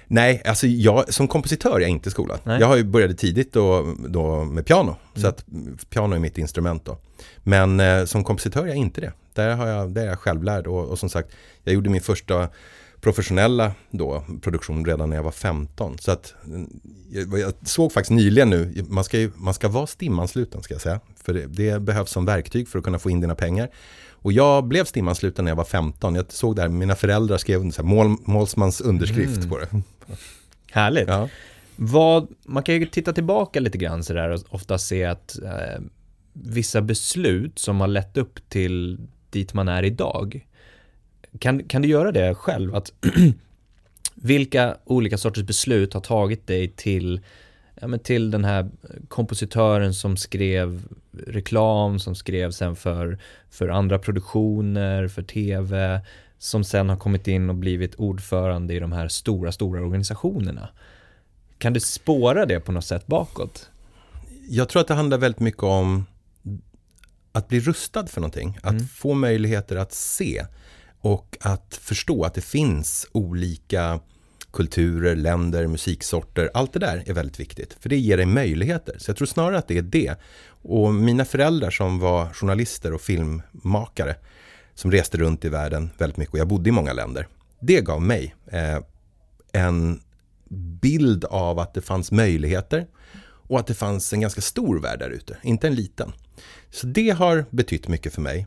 Nej, alltså jag, som kompositör är jag inte skolad. Nej. Jag har ju börjat tidigt då, då med piano, mm. så att piano är mitt instrument då. Men eh, som kompositör är jag inte det. Där, har jag, där är jag självlärd och, och som sagt, jag gjorde min första professionella då, produktion redan när jag var 15. Så att jag, jag såg faktiskt nyligen nu, man ska, ju, man ska vara STIM-ansluten ska jag säga. För det, det, behövs som verktyg för att kunna få in dina pengar. Och jag blev STIM-ansluten när jag var 15. Jag såg där, mina föräldrar skrev en mål, målsmans underskrift mm. på det. Härligt. Ja. Vad, man kan ju titta tillbaka lite grann sådär och ofta se att eh, vissa beslut som har lett upp till dit man är idag kan, kan du göra det själv? Att vilka olika sorters beslut har tagit dig till, ja, till den här kompositören som skrev reklam, som skrev sen för, för andra produktioner, för tv, som sen har kommit in och blivit ordförande i de här stora, stora organisationerna. Kan du spåra det på något sätt bakåt? Jag tror att det handlar väldigt mycket om att bli rustad för någonting, att mm. få möjligheter att se. Och att förstå att det finns olika kulturer, länder, musiksorter. Allt det där är väldigt viktigt, för det ger dig möjligheter. Så jag tror snarare att det är det. Och mina föräldrar som var journalister och filmmakare, som reste runt i världen väldigt mycket, och jag bodde i många länder. Det gav mig eh, en bild av att det fanns möjligheter och att det fanns en ganska stor värld där ute, inte en liten. Så det har betytt mycket för mig.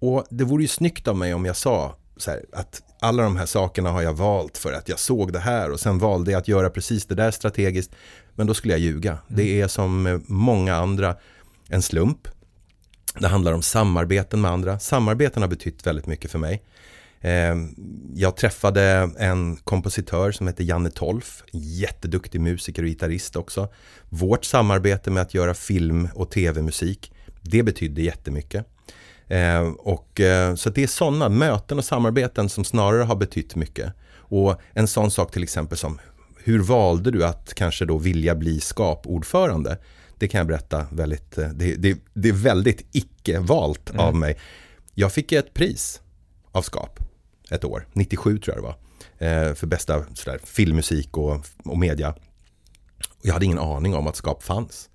Och det vore ju snyggt av mig om jag sa här, att alla de här sakerna har jag valt för att jag såg det här och sen valde jag att göra precis det där strategiskt. Men då skulle jag ljuga. Mm. Det är som många andra en slump. Det handlar om samarbeten med andra. Samarbeten har betytt väldigt mycket för mig. Eh, jag träffade en kompositör som heter Janne Tolf, jätteduktig musiker och gitarrist också. Vårt samarbete med att göra film och tv-musik, det betydde jättemycket. Eh, och, eh, så det är sådana möten och samarbeten som snarare har betytt mycket. Och en sån sak till exempel som hur valde du att kanske då vilja bli skapordförande? Det kan jag berätta väldigt, eh, det, det, det är väldigt icke-valt mm. av mig. Jag fick ett pris av Skap ett år, 97 tror jag det var, eh, för bästa sådär, filmmusik och, och media. Och jag hade ingen aning om att Skap fanns.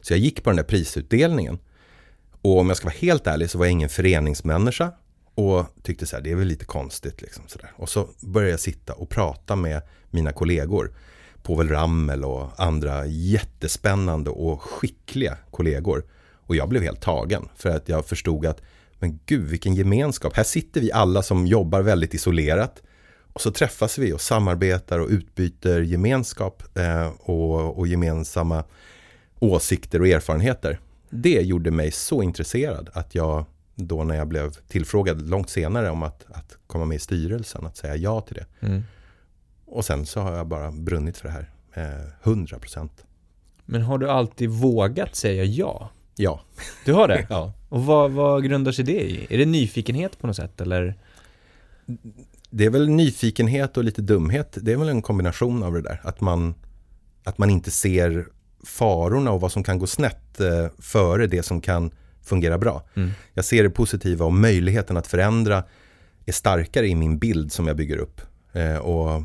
Så jag gick på den där prisutdelningen och om jag ska vara helt ärlig så var jag ingen föreningsmänniska och tyckte så här, det är väl lite konstigt. Liksom, så där. Och så började jag sitta och prata med mina kollegor. Povel Ramel och andra jättespännande och skickliga kollegor. Och jag blev helt tagen för att jag förstod att men gud vilken gemenskap. Här sitter vi alla som jobbar väldigt isolerat. Och så träffas vi och samarbetar och utbyter gemenskap eh, och, och gemensamma åsikter och erfarenheter. Det gjorde mig så intresserad att jag då när jag blev tillfrågad långt senare om att, att komma med i styrelsen, att säga ja till det. Mm. Och sen så har jag bara brunnit för det här, eh, 100 procent. Men har du alltid vågat säga ja? Ja. Du har det? ja. Och vad, vad grundar sig det i? Är det nyfikenhet på något sätt eller? Det är väl nyfikenhet och lite dumhet. Det är väl en kombination av det där. Att man, att man inte ser farorna och vad som kan gå snett eh, före det som kan fungera bra. Mm. Jag ser det positiva och möjligheten att förändra är starkare i min bild som jag bygger upp. Eh, och,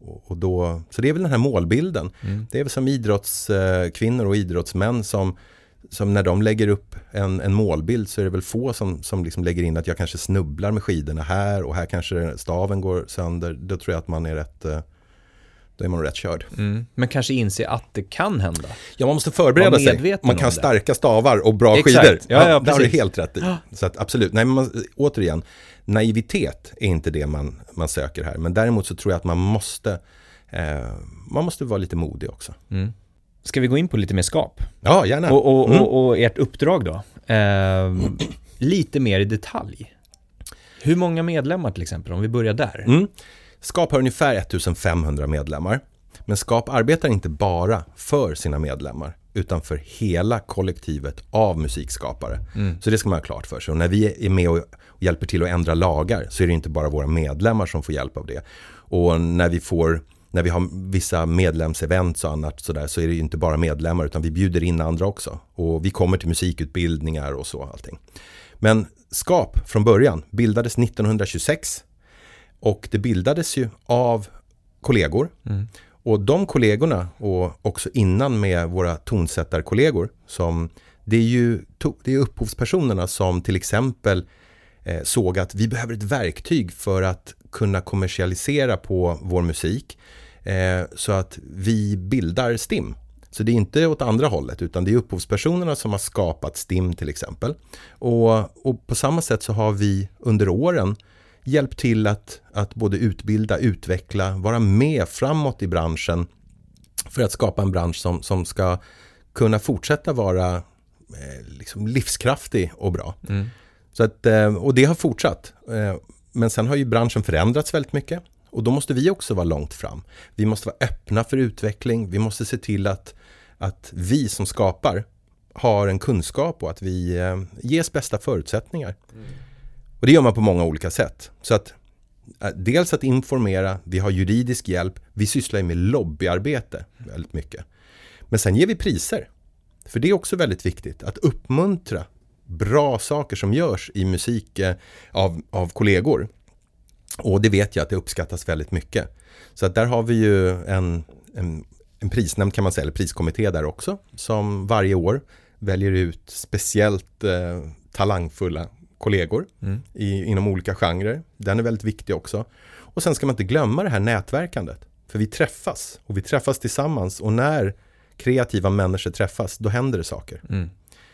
och då, så det är väl den här målbilden. Mm. Det är väl som idrottskvinnor och idrottsmän som, som när de lägger upp en, en målbild så är det väl få som, som liksom lägger in att jag kanske snubblar med skidorna här och här kanske staven går sönder. Då tror jag att man är rätt eh, då är man rätt körd. Mm. Men kanske inse att det kan hända. Ja, man måste förbereda sig. Man kan starka stavar och bra Exakt. skidor. Ja, ja, det har du helt rätt i. Så att absolut, nej, men man, återigen, naivitet är inte det man, man söker här. Men däremot så tror jag att man måste, eh, man måste vara lite modig också. Mm. Ska vi gå in på lite mer skap? Ja, gärna. Och, och, Mm. och, och ert uppdrag då? Ehm, lite mer i detalj. Hur många medlemmar till exempel, om vi börjar där? Skap har ungefär 1500 medlemmar. Men Skap arbetar inte bara för sina medlemmar utan för hela kollektivet av musikskapare. Mm. Så det ska man ha klart för sig. Och när vi är med och hjälper till att ändra lagar så är det inte bara våra medlemmar som får hjälp av det. Och när vi får när vi har vissa medlemsevents och annat sådär så är det inte bara medlemmar utan vi bjuder in andra också. Och vi kommer till musikutbildningar och så allting. Men Skap från början bildades 1926 och det bildades ju av kollegor. Mm. Och de kollegorna och också innan med våra tonsättarkollegor som det är ju det är upphovspersonerna som till exempel eh, såg att vi behöver ett verktyg för att kunna kommersialisera på vår musik eh, så att vi bildar STIM. Så det är inte åt andra hållet utan det är upphovspersonerna som har skapat STIM till exempel. Och, och på samma sätt så har vi under åren hjälpt till att, att både utbilda, utveckla, vara med framåt i branschen för att skapa en bransch som, som ska kunna fortsätta vara eh, liksom livskraftig och bra. Mm. Så att, eh, och det har fortsatt. Eh, Men sen har ju branschen förändrats väldigt mycket. Och då måste vi också vara långt fram. Vi måste vara öppna för utveckling. Vi måste se till att, att vi som skapar har en kunskap och att vi ges bästa förutsättningar. Och det gör man på många olika sätt. Så att eh, dels att informera, vi har juridisk hjälp, vi sysslar ju med lobbyarbete väldigt mycket. Men sen ger vi priser. För det är också väldigt viktigt att uppmuntra bra saker som görs i musik eh, av, av kollegor. Och det vet jag att det uppskattas väldigt mycket. Så att där har vi ju en, en, en prisnämnd kan man säga, eller priskommitté där också, som varje år väljer ut speciellt eh, talangfulla kollegor Mm. i, inom olika genrer. Den är väldigt viktig också. Och sen ska man inte glömma det här nätverkandet. För vi träffas och vi träffas tillsammans och när kreativa människor träffas, då händer det saker. Mm.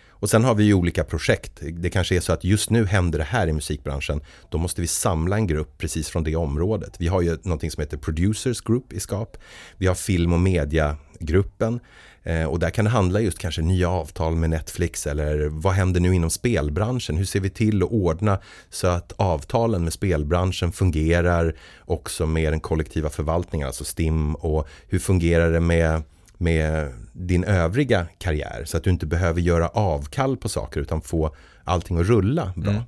Och sen har vi ju olika projekt. Det kanske är så att just nu händer det här i musikbranschen. Då måste vi samla en grupp precis från det området. Vi har ju någonting som heter Producers Group i SKAP. Vi har film och mediagruppen. Eh, och där kan det handla just kanske nya avtal med Netflix eller vad händer nu inom spelbranschen? Hur ser vi till att ordna så att avtalen med spelbranschen fungerar också med den kollektiva förvaltningen, alltså STIM och hur fungerar det med med din övriga karriär så att du inte behöver göra avkall på saker utan få allting att rulla bra. Mm.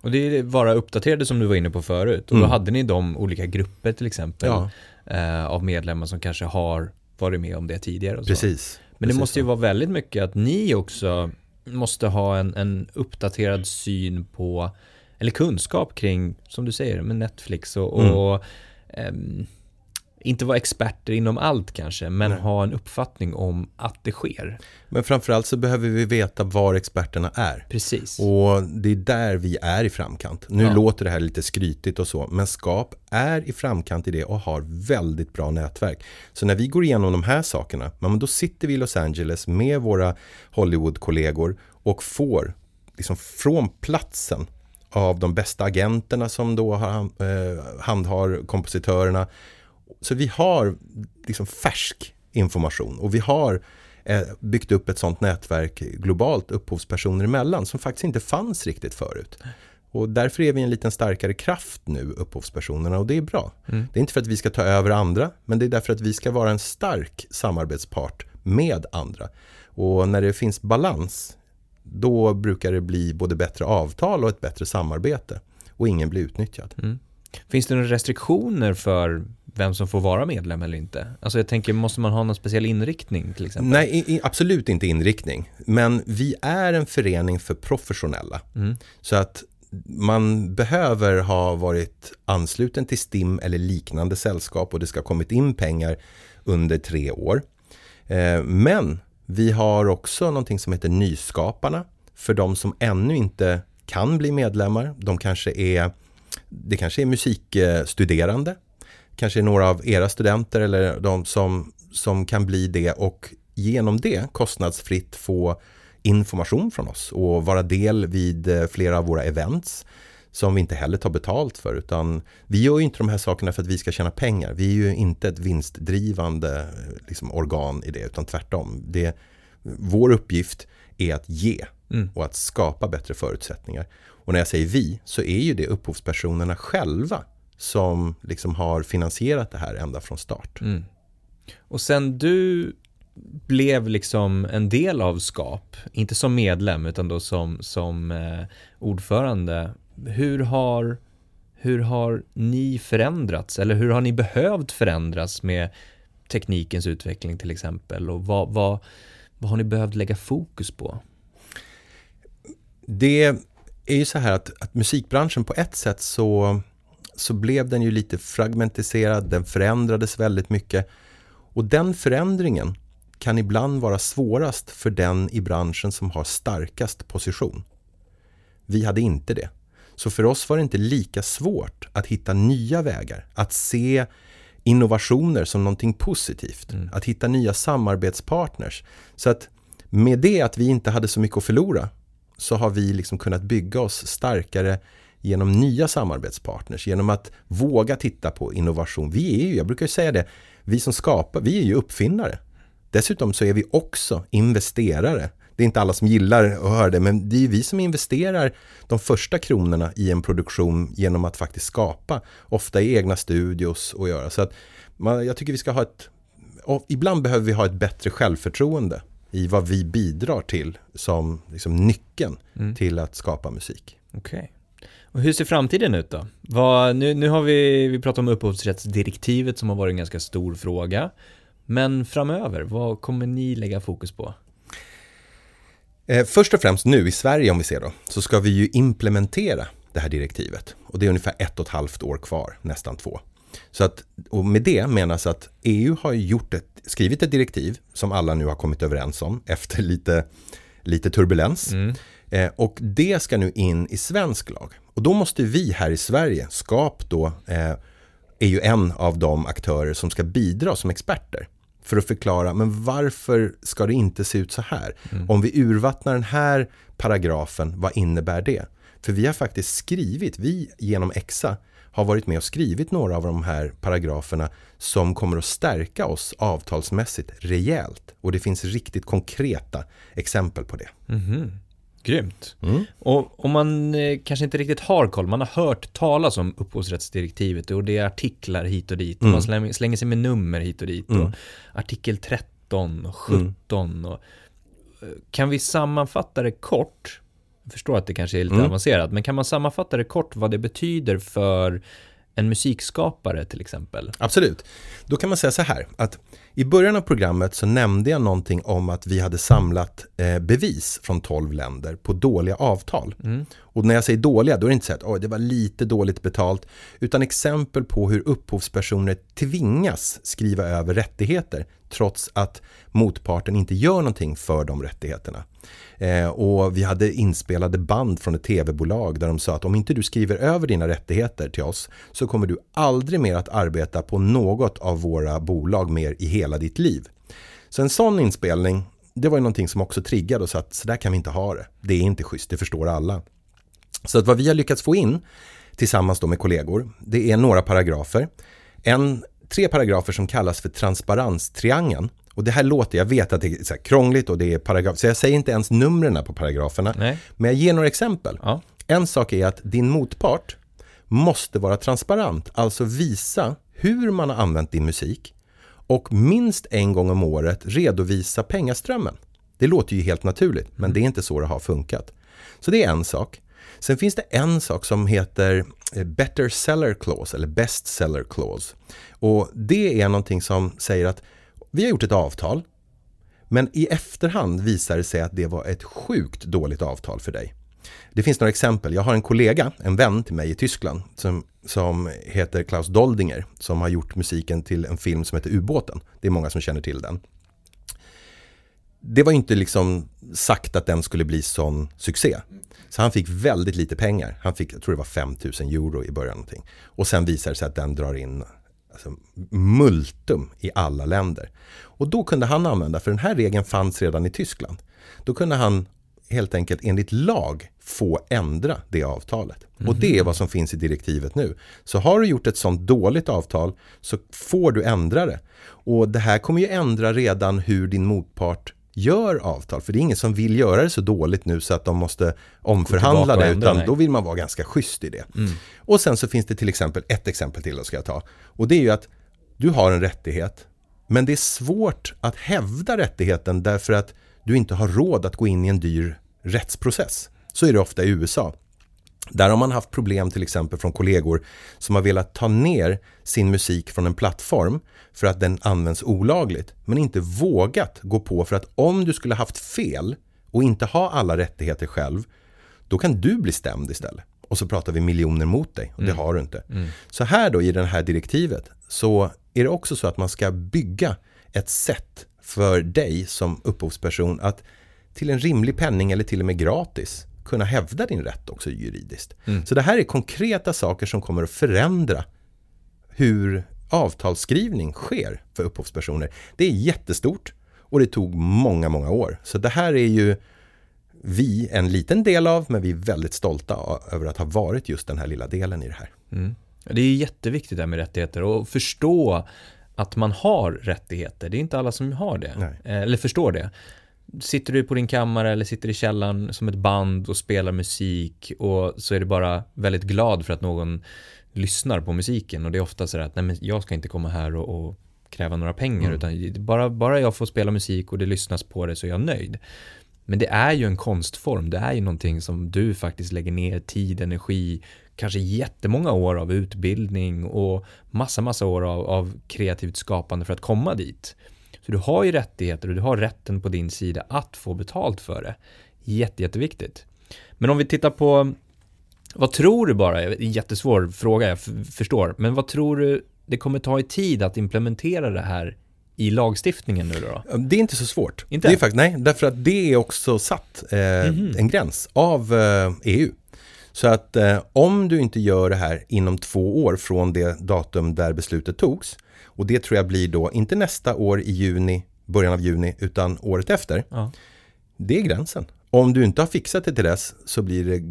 Och det är vara uppdaterade som du var inne på förut. Och då Mm. hade ni de olika grupper till exempel Ja, eh, av medlemmar som kanske har varit med om det tidigare. Och så. precis. Men det Precis måste ju så. vara väldigt mycket att ni också måste ha en, en uppdaterad syn på, eller kunskap kring, som du säger, med Netflix och, Mm. och ehm, inte vara experter inom allt kanske, men Nej. ha en uppfattning om att det sker. Men framförallt så behöver vi veta var experterna är. Precis. Och det är där vi är i framkant. Nu Ja. låter det här lite skrytigt och så, men SKAP är i framkant i det och har väldigt bra nätverk. Så när vi går igenom de här sakerna, men då sitter vi i Los Angeles med våra Hollywood-kollegor och får liksom från platsen av de bästa agenterna som då eh, handhar kompositörerna. Så vi har liksom färsk information och vi har eh, byggt upp ett sånt nätverk globalt upphovspersoner emellan som faktiskt inte fanns riktigt förut. Och därför är vi en liten starkare kraft nu, upphovspersonerna, och det är bra. Mm. Det är inte för att vi ska ta över andra, men det är därför att vi ska vara en stark samarbetspart med andra. Och när det finns balans, då brukar det bli både bättre avtal och ett bättre samarbete. Och ingen blir utnyttjad. Mm. Finns det några restriktioner för vem som får vara medlem eller inte? Alltså jag tänker, måste man ha någon speciell inriktning till exempel? Nej, i, absolut inte inriktning. Men vi är en förening för professionella. Mm. Så att man behöver ha varit ansluten till STIM eller liknande sällskap och det ska ha kommit in pengar under tre år. Eh, men vi har också någonting som heter Nyskaparna för de som ännu inte kan bli medlemmar. De kanske är, det kanske är musikstuderande, kanske några av era studenter eller de som, som kan bli det och genom det kostnadsfritt få information från oss och vara del vid eh, flera av våra events som vi inte heller tar betalt för utan vi gör ju inte de här sakerna för att vi ska tjäna pengar. Vi är ju inte ett vinstdrivande eh, liksom, organ i det utan tvärtom. Det, vår uppgift är att ge mm. och att skapa bättre förutsättningar. Och när jag säger vi så är ju det upphovspersonerna själva som liksom har finansierat det här ända från start. Mm. Och sen du blev liksom en del av SKAP, inte som medlem utan då som, som eh, ordförande. Hur har, hur har ni förändrats eller hur har ni behövt förändras med teknikens utveckling till exempel och vad, vad, vad har ni behövt lägga fokus på? Det är ju så här att, att musikbranschen på ett sätt så, så blev den ju lite fragmentiserad, den förändrades väldigt mycket och den förändringen kan ibland vara svårast för den i branschen som har starkast position. Vi hade inte det. Så för oss var det inte lika svårt att hitta nya vägar, att se innovationer som någonting positivt, mm. att hitta nya samarbetspartners. Så att med det att vi inte hade så mycket att förlora så har vi liksom kunnat bygga oss starkare genom nya samarbetspartners, genom att våga titta på innovation. Vi är ju, jag brukar säga det, vi som skapar, vi är ju uppfinnare. Dessutom så är vi också investerare. Det är inte alla som gillar att höra det, men det är vi som investerar de första kronorna i en produktion genom att faktiskt skapa, ofta i egna studios och göra. Så att man, jag tycker vi ska ha ett, ibland behöver vi ha ett bättre självförtroende i vad vi bidrar till som liksom nyckeln mm. till att skapa musik. Okej. Okay. Och hur ser framtiden ut då? Vad, nu, nu har vi, vi pratat om upphovsrättsdirektivet som har varit en ganska stor fråga. Men framöver, vad kommer ni lägga fokus på? Eh, först och främst nu i Sverige om vi ser då, så ska vi ju implementera det här direktivet. Och det är ungefär ett och ett halvt år kvar, nästan två. Så att, och med det menas att EU har gjort ett, skrivit ett direktiv som alla nu har kommit överens om efter lite, lite turbulens. Mm. Eh, och det ska nu in i svensk lag. Och då måste vi här i Sverige, SKAP då, eh, är ju en av de aktörer som ska bidra som experter för att förklara, men varför ska det inte se ut så här? Mm. Om vi urvattnar den här paragrafen, vad innebär det? För vi har faktiskt skrivit, vi genom EXA har varit med och skrivit några av de här paragraferna som kommer att stärka oss avtalsmässigt rejält. Och det finns riktigt konkreta exempel på det. Mm. Grymt. Mm. Och om man eh, kanske inte riktigt har koll, man har hört talas om upphovsrättsdirektivet och det är artiklar hit och dit. Och mm. Man slänger, sig med nummer hit och dit. Mm. Och artikel 13 och 17. Mm. Och, eh, kan vi sammanfatta det kort? Jag förstår att det kanske är lite mm. avancerat, men kan man sammanfatta det kort vad det betyder för en musikskapare till exempel? Absolut. Då kan man säga så här att i början av programmet så nämnde jag någonting om att vi hade samlat eh, bevis från 12 länder på dåliga avtal. Mm. Och när jag säger dåliga, då är det inte så att det var lite dåligt betalt, utan exempel på hur upphovspersoner tvingas skriva över rättigheter trots att motparten inte gör någonting för de rättigheterna. Eh, och vi hade inspelade band från ett tv-bolag där de sa att om inte du skriver över dina rättigheter till oss så kommer du aldrig mer att arbeta på något av våra bolag mer i hela ditt liv. Så en sån inspelning, det var ju någonting som också triggade oss att så där kan vi inte ha det. Det är inte schysst, det förstår alla. Så att vad vi har lyckats få in tillsammans då med kollegor, det är några paragrafer. En, tre paragrafer som kallas för transparenstriangeln. Och det här låter, jag vet att det är så krångligt och det är paragrafer, så jag säger inte ens numren på paragraferna. Nej. Men jag ger några exempel. Ja. En sak är att din motpart måste vara transparent, alltså visa hur man har använt din musik och minst en gång om året redovisa pengaströmmen. Det låter ju helt naturligt, men det är inte så det har funkat. Så det är en sak. Sen finns det en sak som heter eh, Better Seller Clause eller Best Seller Clause. Och det är någonting som säger att vi har gjort ett avtal, men i efterhand visar det sig att det var ett sjukt dåligt avtal för dig. Det finns några exempel. Jag har en kollega, en vän till mig i Tyskland som, som heter Klaus Doldinger som har gjort musiken till en film som heter Ubåten. Det är många som känner till den. Det var inte liksom sagt att den skulle bli sån succé. Så han fick väldigt lite pengar. Han fick, jag tror det var 5000 euro i början. Någonting. Och sen visade det sig att den drar in alltså, multum i alla länder. Och då kunde han använda, för den här regeln fanns redan i Tyskland. Då kunde han helt enkelt enligt lag få ändra det avtalet. Mm. Och det är vad som finns i direktivet nu. Så har du gjort ett sånt dåligt avtal så får du ändra det. Och det här kommer ju ändra redan hur din motpart gör avtal. För det är ingen som vill göra det så dåligt nu så att de måste omförhandla det. Utan då vill man vara ganska schysst i det. Mm. Och sen så finns det till exempel ett exempel till ska jag ta. Och det är ju att du har en rättighet. Men det är svårt att hävda rättigheten därför att du inte har råd att gå in i en dyr rättsprocess. Så är det ofta i USA. Där har man haft problem till exempel från kollegor som har velat ta ner sin musik från en plattform för att den används olagligt men inte vågat gå på för att om du skulle haft fel och inte ha alla rättigheter själv då kan du bli stämd istället. Och så pratar vi miljoner mot dig och det mm. har du inte. Mm. Så här då i det här direktivet så är det också så att man ska bygga ett sätt för dig som upphovsperson att till en rimlig penning eller till och med gratis kunna hävda din rätt också juridiskt. Mm. Så det här är konkreta saker som kommer att förändra hur avtalsskrivning sker för upphovspersoner. Det är jättestort och det tog många, många år. Så det här är ju vi en liten del av, men vi är väldigt stolta över att ha varit just den här lilla delen i det här. Mm. Det är jätteviktigt det här med rättigheter och förstå att man har rättigheter. Det är inte alla som har det, Nej. Eh, eller förstår det. Sitter du på din kammare eller sitter i källaren som ett band och spelar musik och så är du bara väldigt glad för att någon lyssnar på musiken och det är ofta så att nej men jag ska inte komma här och, och kräva några pengar mm. utan bara, bara jag får spela musik och det lyssnas på det så är jag nöjd. Men det är ju en konstform, det är ju någonting som du faktiskt lägger ner tid, energi, kanske jättemånga år av utbildning och massa, massa år av, av kreativt skapande för att komma dit. Så du har ju rättigheter och du har rätten på din sida att få betalt för det. Jätte, jätteviktigt. Men om vi tittar på, vad tror du bara, jättesvår fråga, jag förstår, men vad tror du det kommer ta i tid att implementera det här i lagstiftningen nu då? Det är inte så svårt. Inte? Det är faktiskt, nej, därför att det är också satt eh, mm -hmm. en gräns av eh, EU. Så att eh, om du inte gör det här inom två år från det datum där beslutet togs och det tror jag blir då inte nästa år i juni, början av juni, utan året efter. Ja. Det är gränsen. Om du inte har fixat det till dess så blir det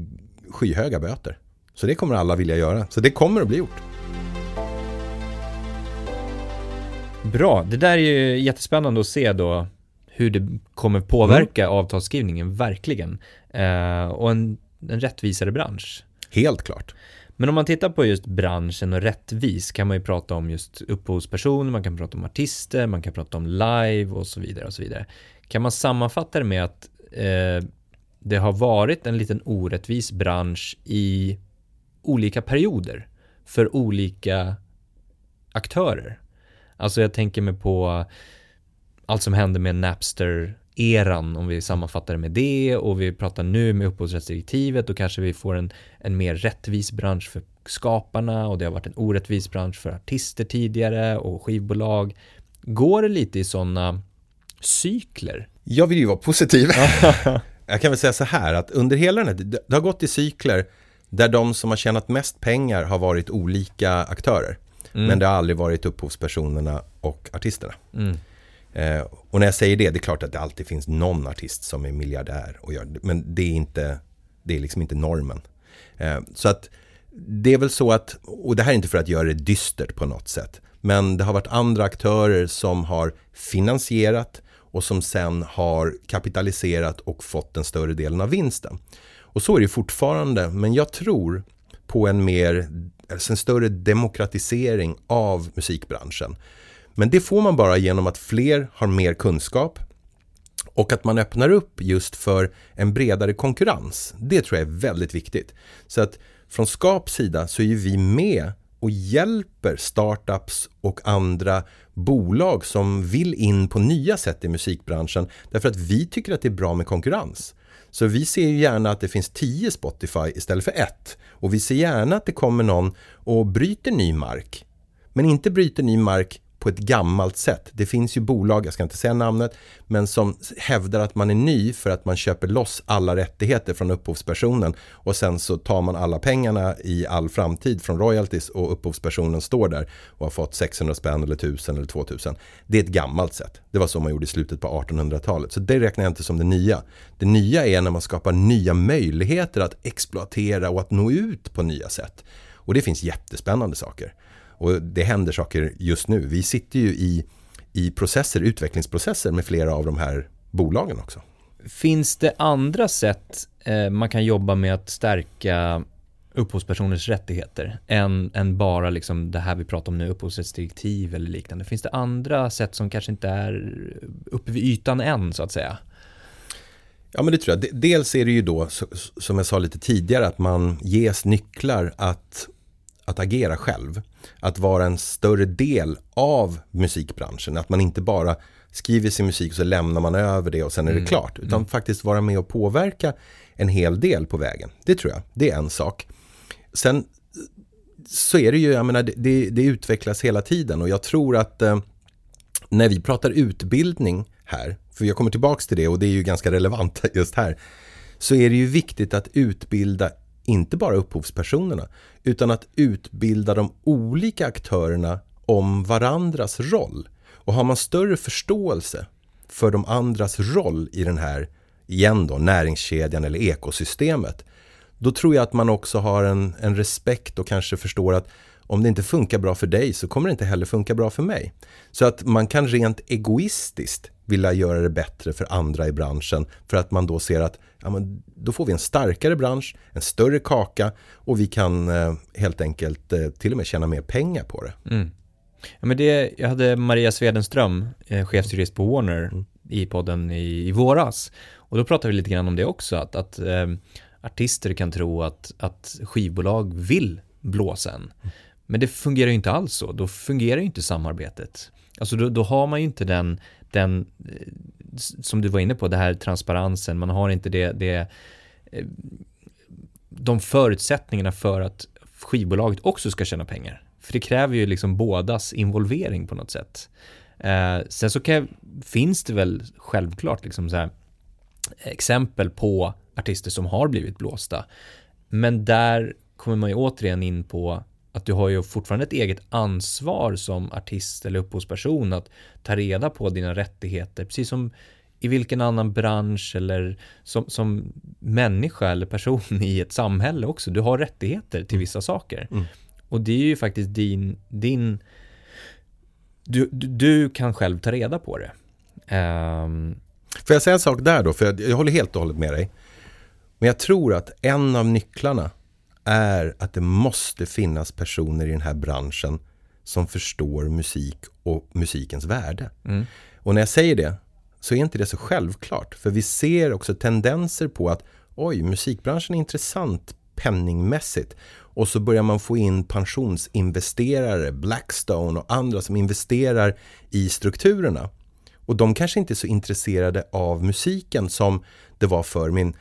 skyhöga böter. Så det kommer alla vilja göra. Så det kommer att bli gjort. Bra, det där är ju jättespännande att se då hur det kommer påverka mm. avtalsskrivningen, verkligen. Eh, och en, en rättvisare bransch. Helt klart. Men om man tittar på just branschen och rättvis kan man ju prata om just upphovspersoner, man kan prata om artister, man kan prata om live och så vidare och så vidare. Kan man sammanfatta det med att eh, det har varit en liten orättvis bransch i olika perioder för olika aktörer? Alltså jag tänker mig på allt som hände med Napster eran om vi sammanfattar det med det och vi pratar nu med upphovsrättsdirektivet och kanske vi får en, en mer rättvis bransch för skaparna och det har varit en orättvis bransch för artister tidigare och skivbolag. Går det lite i sådana cykler? Jag vill ju vara positiv. Jag kan väl säga så här att under hela den här, det har gått i cykler där de som har tjänat mest pengar har varit olika aktörer. Mm. Men det har aldrig varit upphovspersonerna och artisterna. Mm. Eh, och när jag säger det, det är klart att det alltid finns någon artist som är miljardär och gör det. Men det är inte, det är liksom inte normen. Eh, så att det är väl så att, och det här är inte för att göra det dystert på något sätt, men det har varit andra aktörer som har finansierat och som sen har kapitaliserat och fått den större delen av vinsten. Och så är det fortfarande, men jag tror på en mer, alltså en större demokratisering av musikbranschen. Men det får man bara genom att fler har mer kunskap och att man öppnar upp just för en bredare konkurrens. Det tror jag är väldigt viktigt. Så att från Skaps sida så är vi med och hjälper startups och andra bolag som vill in på nya sätt i musikbranschen därför att vi tycker att det är bra med konkurrens. Så vi ser ju gärna att det finns tio Spotify istället för ett. Och vi ser gärna att det kommer någon och bryter ny mark. Men inte bryter ny mark på ett gammalt sätt. Det finns ju bolag, jag ska inte säga namnet, men som hävdar att man är ny för att man köper loss alla rättigheter från upphovspersonen och sen så tar man alla pengarna i all framtid från royalties och upphovspersonen står där och har fått 600 spänn eller 1000 eller 2000. Det är ett gammalt sätt. Det var så man gjorde i slutet på 1800-talet. Så det räknar jag inte som det nya. Det nya är när man skapar nya möjligheter att exploatera och att nå ut på nya sätt. Och det finns jättespännande saker. Och det händer saker just nu. Vi sitter ju i, i processer, utvecklingsprocesser med flera av de här bolagen också. Finns det andra sätt eh, man kan jobba med att stärka upphovspersoners rättigheter än, än bara liksom det här vi pratar om nu, upphovsrättsdirektiv eller liknande? Finns det andra sätt som kanske inte är uppe vid ytan än så att säga? Ja men det tror jag. Dels är det ju då, som jag sa lite tidigare, att man ges nycklar att att agera själv. Att vara en större del av musikbranschen. Att man inte bara skriver sin musik och så lämnar man över det och sen är det mm. klart. Utan mm. faktiskt vara med och påverka en hel del på vägen. Det tror jag, det är en sak. Sen så är det ju, jag menar, det, det utvecklas hela tiden och jag tror att eh, när vi pratar utbildning här, för jag kommer tillbaks till det och det är ju ganska relevant just här, så är det ju viktigt att utbilda inte bara upphovspersonerna, utan att utbilda de olika aktörerna om varandras roll. Och har man större förståelse för de andras roll i den här, igen då, näringskedjan eller ekosystemet, då tror jag att man också har en, en respekt och kanske förstår att om det inte funkar bra för dig så kommer det inte heller funka bra för mig. Så att man kan rent egoistiskt vilja göra det bättre för andra i branschen för att man då ser att ja, men då får vi en starkare bransch, en större kaka och vi kan eh, helt enkelt eh, till och med tjäna mer pengar på det. Mm. Ja, men det, jag hade Maria Svedenström, eh, chefsjurist på Warner, mm. i podden i, i våras. Och då pratade vi lite grann om det också, att, att eh, artister kan tro att, att skivbolag vill blåsa en. Mm. Men det fungerar ju inte alls så, då fungerar ju inte samarbetet. Alltså då, då har man ju inte den, den, som du var inne på, det här transparensen, man har inte det, det eh, de förutsättningarna för att skivbolaget också ska tjäna pengar. För det kräver ju liksom bådas involvering på något sätt. Eh, sen så kan, finns det väl självklart liksom så här, exempel på artister som har blivit blåsta. Men där kommer man ju återigen in på att du har ju fortfarande ett eget ansvar som artist eller upphovsperson att ta reda på dina rättigheter, precis som i vilken annan bransch eller som, som människa eller person i ett samhälle också. Du har rättigheter till mm. vissa saker. Mm. Och det är ju faktiskt din, din du, du, du kan själv ta reda på det. Um, Får jag säga en sak där då? För jag, jag håller helt och hållet med dig. Men jag tror att en av nycklarna är att det måste finnas personer i den här branschen som förstår musik och musikens värde. Mm. Och när jag säger det så är inte det så självklart. För vi ser också tendenser på att oj, musikbranschen är intressant penningmässigt. Och så börjar man få in pensionsinvesterare, Blackstone och andra som investerar i strukturerna. Och de kanske inte är så intresserade av musiken som det var för min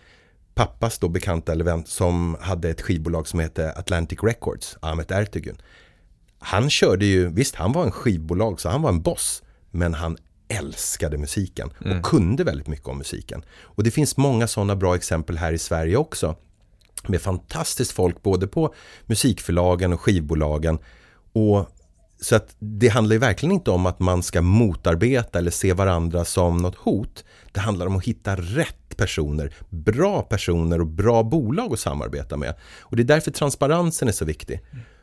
pappas då bekanta eller vän som hade ett skivbolag som hette Atlantic Records, Ahmet Ertegun. Han körde ju, visst han var en skivbolag så han var en boss, men han älskade musiken och mm. kunde väldigt mycket om musiken. Och det finns många sådana bra exempel här i Sverige också. Med fantastiskt folk både på musikförlagen och skivbolagen. Och så att det handlar ju verkligen inte om att man ska motarbeta eller se varandra som något hot. Det handlar om att hitta rätt personer, bra personer och bra bolag att samarbeta med. Och det är därför transparensen är så viktig.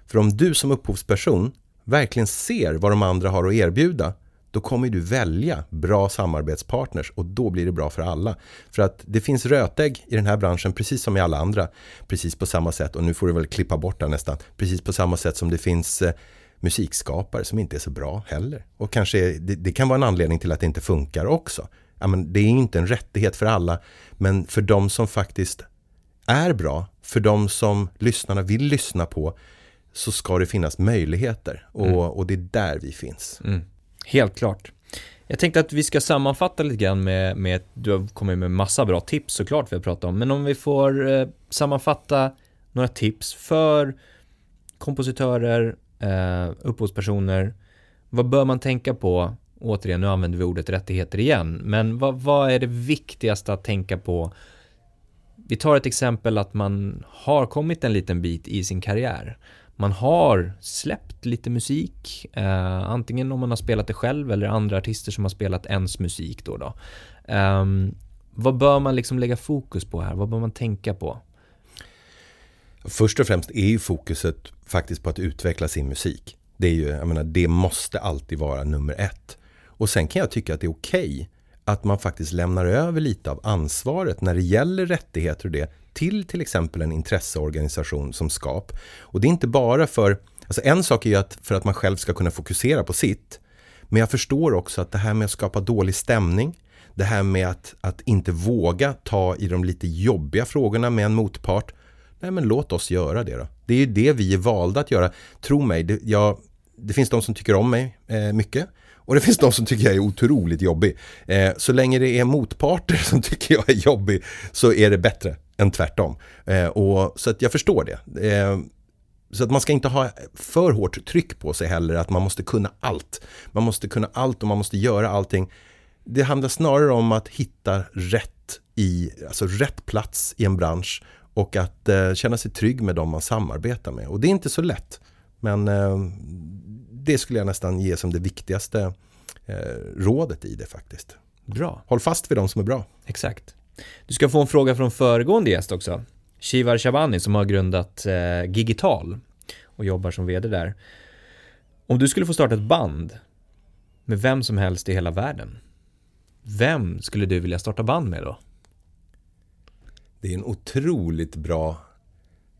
För om du som upphovsperson verkligen ser vad de andra har att erbjuda, då kommer du välja bra samarbetspartners och då blir det bra för alla. För att det finns rötägg i den här branschen precis som i alla andra. Precis på samma sätt, och nu får du väl klippa bort det nästan, precis på samma sätt som det finns eh, musikskapare som inte är så bra heller. Och kanske det, det, kan vara en anledning till att det inte funkar också. Ja, men det är inte en rättighet för alla, men för de som faktiskt är bra, för de som lyssnarna vill lyssna på, så ska det finnas möjligheter. Och, mm. och det är där vi finns. Mm. Helt klart. Jag tänkte att vi ska sammanfatta lite grann med, med du har kommit med massa bra tips såklart vi har pratat om, men om vi får eh, sammanfatta några tips för kompositörer, eh, upphovspersoner. Vad bör man tänka på? Återigen, nu använder vi ordet rättigheter igen, men vad, vad är det viktigaste att tänka på? Vi tar ett exempel att man har kommit en liten bit i sin karriär. Man har släppt lite musik, eh, antingen om man har spelat det själv eller andra artister som har spelat ens musik då. då. Eh, vad bör man liksom lägga fokus på här? Vad bör man tänka på? Först och främst är ju fokuset faktiskt på att utveckla sin musik. Det är ju, jag menar, det måste alltid vara nummer ett. Och sen kan jag tycka att det är okej okay att man faktiskt lämnar över lite av ansvaret när det gäller rättigheter och det till till exempel en intresseorganisation som SKAP. Och det är inte bara för, alltså en sak är ju att för att man själv ska kunna fokusera på sitt. Men jag förstår också att det här med att skapa dålig stämning, det här med att, att inte våga ta i de lite jobbiga frågorna med en motpart. Nej men låt oss göra det då. Det är ju det vi är valda att göra. Tro mig, det, jag, det finns de som tycker om mig eh, mycket. Och det finns de som tycker jag är otroligt jobbig. Eh, så länge det är motparter som tycker jag är jobbig så är det bättre än tvärtom. Eh, och, så att jag förstår det. Eh, så att man ska inte ha för hårt tryck på sig heller att man måste kunna allt. Man måste kunna allt och man måste göra allting. Det handlar snarare om att hitta rätt i, alltså rätt plats i en bransch och att eh, känna sig trygg med dem man samarbetar med. Och det är inte så lätt. Men eh, det skulle jag nästan ge som det viktigaste eh, rådet i det faktiskt. Bra. Håll fast vid de som är bra. Exakt. Du ska få en fråga från föregående gäst också. Shivar Shabani som har grundat eh, Gigital och jobbar som vd där. Om du skulle få starta ett band med vem som helst i hela världen, vem skulle du vilja starta band med då? Det är en otroligt bra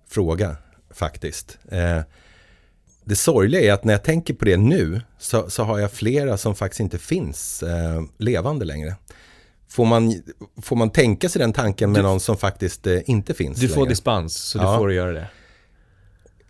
fråga faktiskt. Eh, det sorgliga är att när jag tänker på det nu så, så har jag flera som faktiskt inte finns eh, levande längre. Får man, får man tänka sig den tanken med du, någon som faktiskt eh, inte finns Du får längre? dispens, så ja. du får göra det.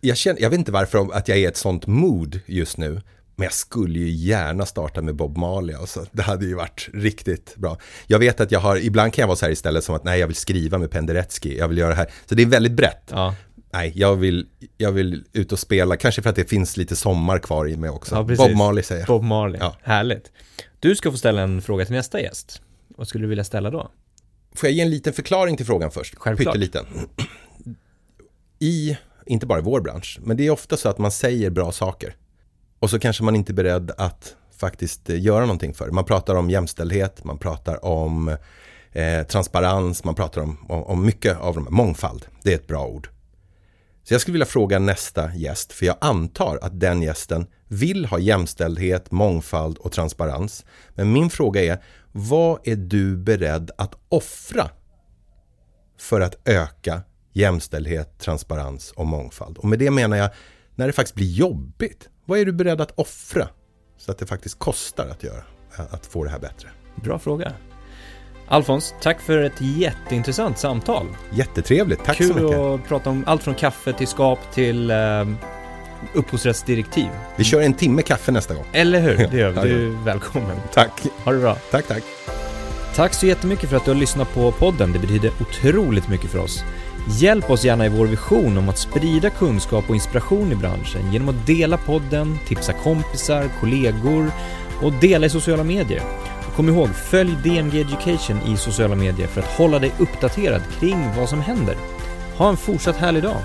Jag, känner, jag vet inte varför att jag är i ett sånt mood just nu. Men jag skulle ju gärna starta med Bob Marley. Alltså. Det hade ju varit riktigt bra. Jag vet att jag har, ibland kan jag vara så här istället som att nej, jag vill skriva med Penderecki, jag vill göra det här. Så det är väldigt brett. Ja. Nej, jag vill, jag vill ut och spela, kanske för att det finns lite sommar kvar i mig också. Ja, Bob Marley säger jag. Bob Marley, ja. härligt. Du ska få ställa en fråga till nästa gäst. Vad skulle du vilja ställa då? Får jag ge en liten förklaring till frågan först? Självklart. Pytteliten. I, inte bara i vår bransch, men det är ofta så att man säger bra saker. Och så kanske man inte är beredd att faktiskt eh, göra någonting för Man pratar om jämställdhet, man pratar om eh, transparens, man pratar om, om, om mycket av de här, mångfald. Det är ett bra ord. Så jag skulle vilja fråga nästa gäst, för jag antar att den gästen vill ha jämställdhet, mångfald och transparens. Men min fråga är, vad är du beredd att offra för att öka jämställdhet, transparens och mångfald? Och med det menar jag, när det faktiskt blir jobbigt, vad är du beredd att offra så att det faktiskt kostar att göra, att få det här bättre? Bra fråga. Alfons, tack för ett jätteintressant samtal. Jättetrevligt, tack Kul så mycket. Kul att prata om allt från kaffe till skap till uh, upphovsrättsdirektiv. Vi kör en timme kaffe nästa gång. Eller hur, det gör vi. Du är välkommen. Tack. Ha det bra. Tack, tack. Tack så jättemycket för att du har lyssnat på podden. Det betyder otroligt mycket för oss. Hjälp oss gärna i vår vision om att sprida kunskap och inspiration i branschen genom att dela podden, tipsa kompisar, kollegor och dela i sociala medier. Kom ihåg, följ DMG Education i sociala medier för att hålla dig uppdaterad kring vad som händer. Ha en fortsatt härlig dag!